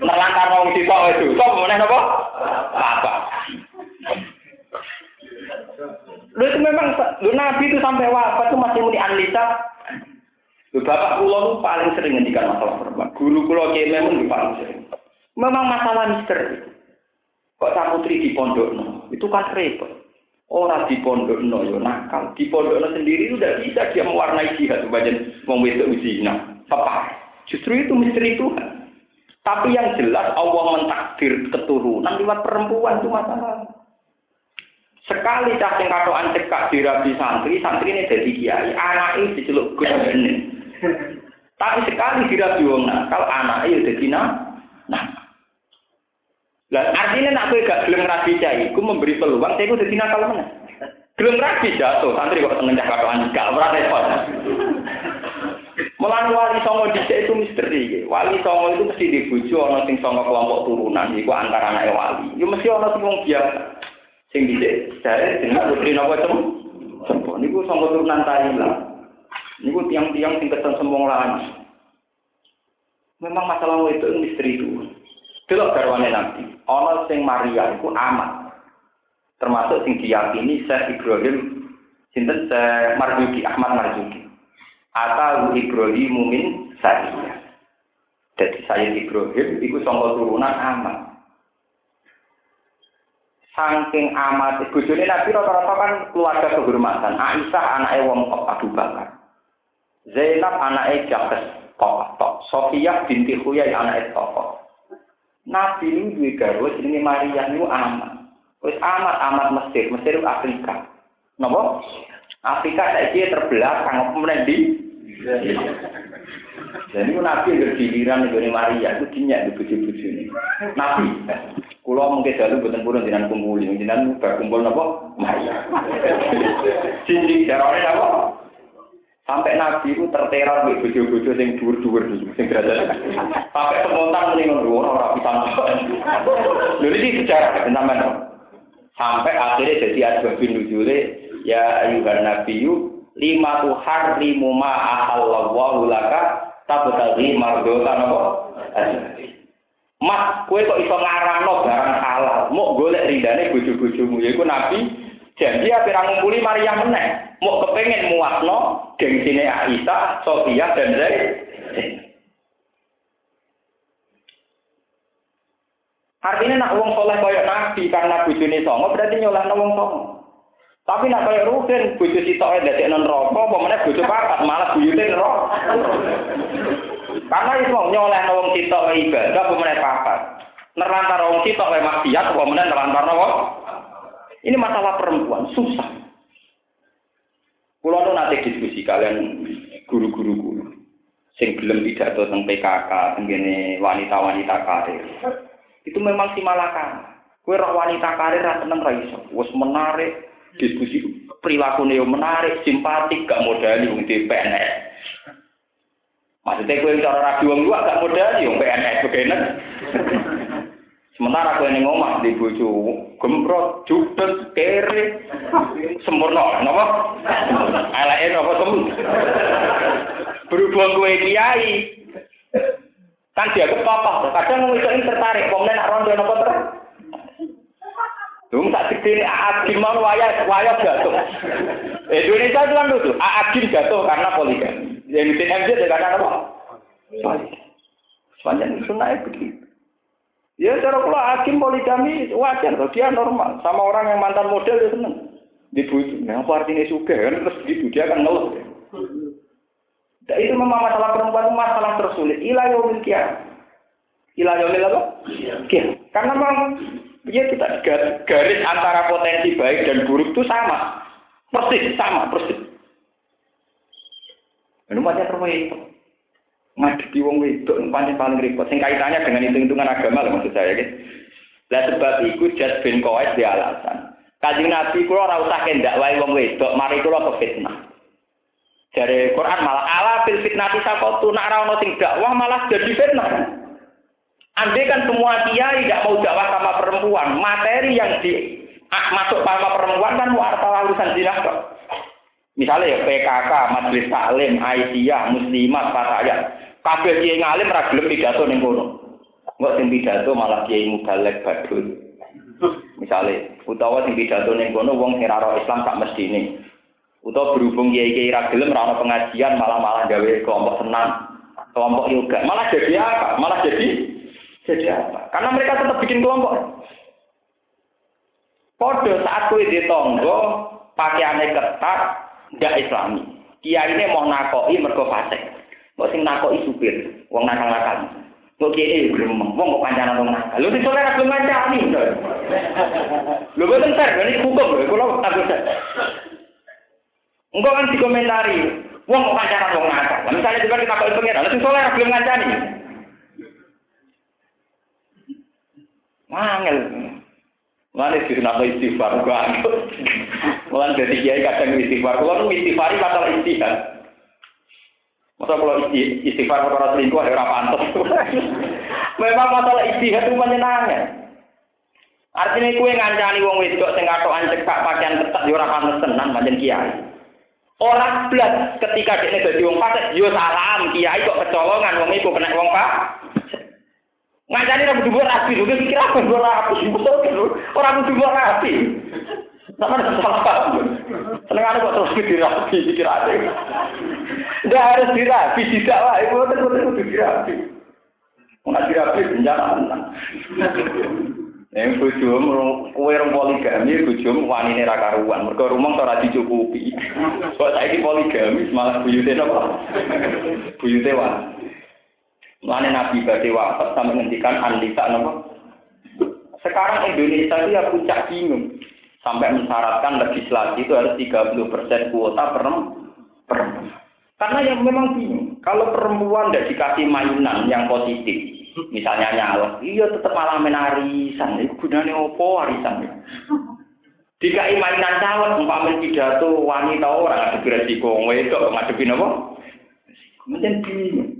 Nelantar wong situ itu, tuh punya nopo? Papat. Lu itu memang, lu Nabi itu sampai wafat itu masih muni anlisa. Lu bapak pulau paling sering ngendikan masalah perempuan. Guru pulau memang paling sering. Memang masalah misteri. Kok tak putri di pondok no? Itu kan repot. Orang di pondok no, yo nakal. Di pondok no sendiri itu tidak bisa dia mewarnai jihad. Bagian mau wedok uzina. Apa? Justru itu misteri Tuhan. Tapi yang jelas Allah mentakdir keturunan lewat perempuan itu masalah. Sekali cacing katoan cekak di rabi santri, santri ini jadi kiai, anak ini diceluk gus. Tapi sekali di rabi wong nakal, anak ini jadi nah. Lah artinya nak kowe gak gelem rabi cai, ku memberi peluang saya ku dadi nakal mana? Gelem rabi jatuh, santri kok seneng katoan gak ora repot. Mulan wali songo dhisik itu misteri. Wali songo itu mesti dibujuk ana sing songo kelompok turunan iku antara anak wali. Yo mesti ana sing wong biasa. Sing dhisik jare jeneng putri napa tem? Sempo niku songo turunan Thailand. Niku tiang-tiang sing ketemu sembong. Memang masalah itu misteri itu. Delok garwane Nabi, ana sing Maria iku amat. termasuk sing diyakini Syekh Ibrahim sinten Syekh Marzuki Ahmad Marzuki atau Ibrahim Mumin Sariyah jadi saya Ibrahim itu sangka turunan amat Saking amat bojone Nabi rata-rata kan keluarga kehormatan. Aisyah anaknya wong kok Abu Bakar. Zainab anaknya kok tok. Sofiyah binti Huyai anaknya tokoh. Nabi ini duwe garwa jenenge Maria niku amat. Wis amat amat Mesir, Mesir Afrika. Napa? Afrika saiki terbelakang kemudian di Jadi Nabi yang giliran dari Maria itu dinyak di buju-buju ini. Nabi, kulo mungkin selalu buatan purun dengan kumpul, dengan berkumpul nopo Maria. Cincin jarone nopo. Sampai Nabi itu terteror di buju-buju yang dur-dur yang derajat. Sampai spontan mendingan dua orang bisa. Jadi ini sejarah teman Sampai akhirnya jadi asbab bin nuzule ya ayuhan nabiyyu lima tuhar limu ma ahallallahu laka tabtaghi mardota napa Mas, kue kok iso ngarangno barang halal, mau golek ridane bojo-bojomu yaiku Nabi janji ape ra ngumpuli Maria meneh. Mau kepengen muasno gengsine Aisyah, Sofia dan Zaid. Artinya nak wong soleh kaya Nabi karena bojone songo berarti nyolehno wong songo. Tapi nak kaya Ruhin, bojo sitoke dadek non rokok, apa meneh bojo papat, malah buyute neraka. Karena itu nyoleh wong sitok ibadah, apa meneh papat. Nerantar wong sitok wae maksiat, apa meneh nerantar wong. Ini masalah perempuan, susah. Kulo nu nanti diskusi kalian guru-guru guru. Sing gelem pidato tentang PKK, tentang wanita-wanita karir. Itu memang si malakan. Kue roh wanita karir ra seneng ra iso. Wes menarik, diskusi perilaku neo menarik, simpatik, gak modali wong di PNS. Maksudnya gue cara rapi wong gua gak modali wong PNS begini. Sementara gue ning omah di bojo gemprot, judes, kere, sempurna, napa? Eleke napa sem. Berhubung gue kiai, kan dia kepapa. Kadang wong itu tertarik, kemudian nak rondo napa terus? Dum tak gede Agim mau waya waya jatuh. Indonesia itu kan lucu. Agim jatuh karena poligami. Yang di TMJ karena apa? Sepanjang sunnah begitu. Ya cara kalau Agim poligami wajar dia normal. Sama orang yang mantan model dia seneng. Dibujuk. Nah, apa artinya suka kan terus gitu dia akan ngeluh. Dan itu memang masalah perempuan masalah tersulit. Ilah yaumil kiamat. Ilah yaumil apa? Kiamat. Karena memang Ya kita garis antara potensi baik dan buruk itu sama. Persis, sama, persis. Macam terwet. Ngadepi wong wedok pancen paling repot. Sing kaitannya dengan hitung-hitungan agama lah maksud saya gitu. Lah sebab itu Jas bin Qais di alasan. Kanjeng Nabi kula ora usah kendak wae wong wedok, mari kula ke fitnah. Dari Quran malah ala fil fitnati sakotu nak ora ono sing dakwah malah jadi fitnah. Andai kan semua kiai tidak mau dakwah sama perempuan, materi yang di ah, masuk sama perempuan kan wartawan urusan zina kok. Misalnya ya PKK, Majelis Taklim, Aisyah, Muslimat, Fatayat. Kabeh kiai ngalim ra gelem pidato ning kono. Enggak sing pidato malah kiai mubalek badul. Misalnya, utawa sing pidato ning kono wong sing Islam tak mesti ini. Utawa berhubung kiai-kiai ra gelem ra pengajian malah-malah gawe kelompok senam, kelompok yoga. Malah jadi apa? Malah jadi jadi apa? Karena mereka tetap bikin kelompok. Kode saat kue di tonggo, pakaiannya ketat, tidak islami. Kiai ini mau nakoi mergo fasik. Mau sing nakoi supir, wong nakal-nakal. Kok kiai gremeng, wong kok kancanan wong nakal. Lu disoleh ra belum ngancani. Lu boten ter, ini hukum lho, kula takut. Engkau kan dikomentari, wong kok kancanan wong nakal. Misalnya juga kita kok pengen, lu sing soleh ra belum ngancani. Mangel. Mana sih kenapa istighfar gua Mulan jadi kiai kadang istighfar. Kalau istighfar masalah istihad. Masa kalau istighfar perkara selingkuh ya pantas. Memang masalah istihad itu menyenangkan. Artinya kue ngancani wong wedok sing katokan cekak pakaian ketat yo ora pantes tenan pancen kiai. Orang blas ketika dia dadi wong fasik yo salam kiai kok kecolongan wong iku kena wong pak. Ngancani ora kudu rapi, lho pikir apa gue rapi, kan? Ora kudu rapi. Sama ada salah. Seneng ada kok terus dirapi, pikir Nggak harus dirapi, tidak lah. Ibu betul kudu dirapi. Nggak dirapi, bencana. Yang bojomu kowe rong poligami bojomu wanine ra karuan. Mergo rumah ora dicukupi. Kok saiki poligami malah buyute napa? Buyute wan. Mulane Nabi badhe wafat sampai ngendikan andika napa? Sekarang Indonesia itu ya puncak bingung. Sampai mensyaratkan legislasi itu harus 30% kuota perempuan. Karena yang memang bingung. Kalau perempuan tidak dikasih mainan yang positif, misalnya nyala, iya tetap malah menarisan. Itu gunanya opo warisan? Dikai mainan calon, umpamin pidato wanita orang ada resiko, wedok ngadepi apa? Mungkin bingung.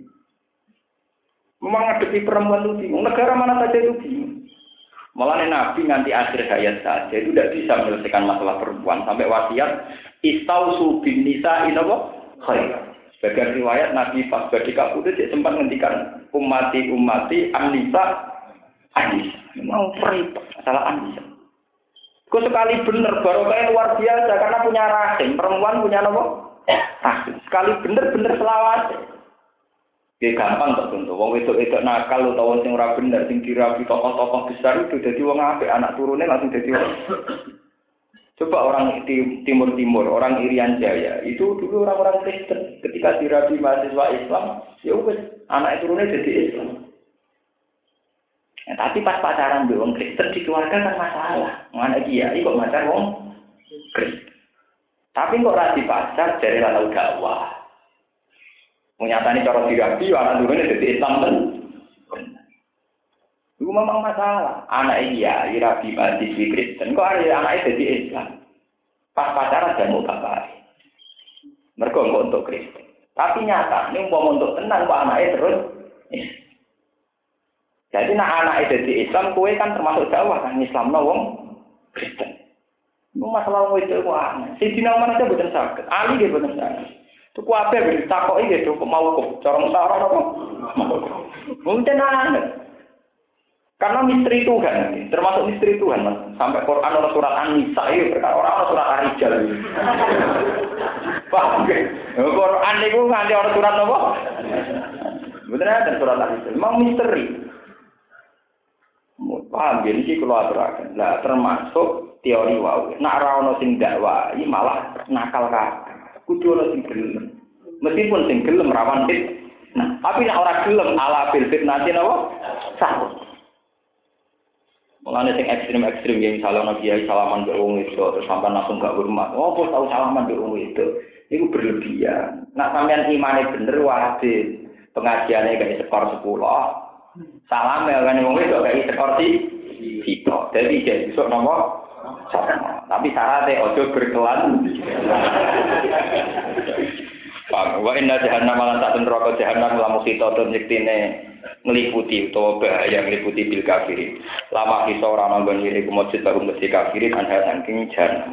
Memang ngadepi perempuan itu bingung. Negara mana saja itu bingung. Malah Nabi nanti akhir hayat saja itu tidak bisa menyelesaikan masalah perempuan sampai wasiat istausu bin nisa inapa khair. Sebagian riwayat Nabi pas badi kabudut dia sempat ngendikan umati umati anisa anisa. Memang peribet masalah anisa. Kok sekali bener baru kayak luar biasa karena punya rahim perempuan punya nopo rahim. Sekali bener-bener selawat. Ya gampang tertentu. Wong itu itu nakal utawa sing ora bener sing dirapi tokoh-tokoh besar itu jadi wong apik anak turunnya langsung jadi wong Coba orang di Timur Timur, orang Irian Jaya, itu dulu orang-orang Kristen. Ketika dirabi mahasiswa Islam, ya wes anak turunnya jadi Islam. Ya, tapi pas pacaran di orang Kristen di keluarga kan masalah. Mana dia, kok pacar wong Kristen. Tapi kok rasi pacar dari lalu dakwah. Menyatani cara dirabi, anak turunnya jadi Islam kan. Itu memang masalah. Anak iya, rabi mahasiswi Kristen. Kok ada anaknya jadi Islam? Pas pacaran dan mau bapak. Mereka untuk Kristen. Tapi nyata, ini mau untuk tenang, kok anaknya terus. Jadi nak anaknya jadi Islam, kue kan termasuk dakwah kan Islam wong Kristen. Itu masalah wong itu wah. Si Dina mana aja bukan sakit. Ali dia bukan sakit. Itu kuabe takok iki kok mau kok corong sarong apa? Mungkin anak. Karena misteri Tuhan, termasuk misteri Tuhan, mas. Sampai Quran orang surat An-Nisa itu perkara orang orang surat Ar-Rijal. Ya? Quran itu nganti orang surat apa? Bener ada surat Ar-Rijal. Memang misteri. Paham ya? Ini kalau aturakan. Nah, termasuk teori wau. Nak rawon sing dakwa, ini malah nakal kakak. Kudu ono sing gelem. Meskipun sing gelem rawan fit. Nah, tapi nak orang gelem ala bil nanti napa? Sah. Mulane sing ekstrim-ekstrim ya misalnya ono kiai salaman ke wong itu terus sampai langsung gak hormat. Oh, kok tahu salaman ke wong itu? Itu berlebihan. Nak sampean imane bener wajib pengajiannya kayak skor 10. Salam ya kan wong itu kayak skor sih. Gitu. Jadi jadi besok nomor. Tapi syaratnya ojo berkelan. Pak, wa jahannam lan tak neraka jahannam lamu kita nyektine ngeliputi utawa bahaya ngeliputi bil kafirin. Lama kisah orang nanggon ini kumujud baru mesti kafirin anha saking jan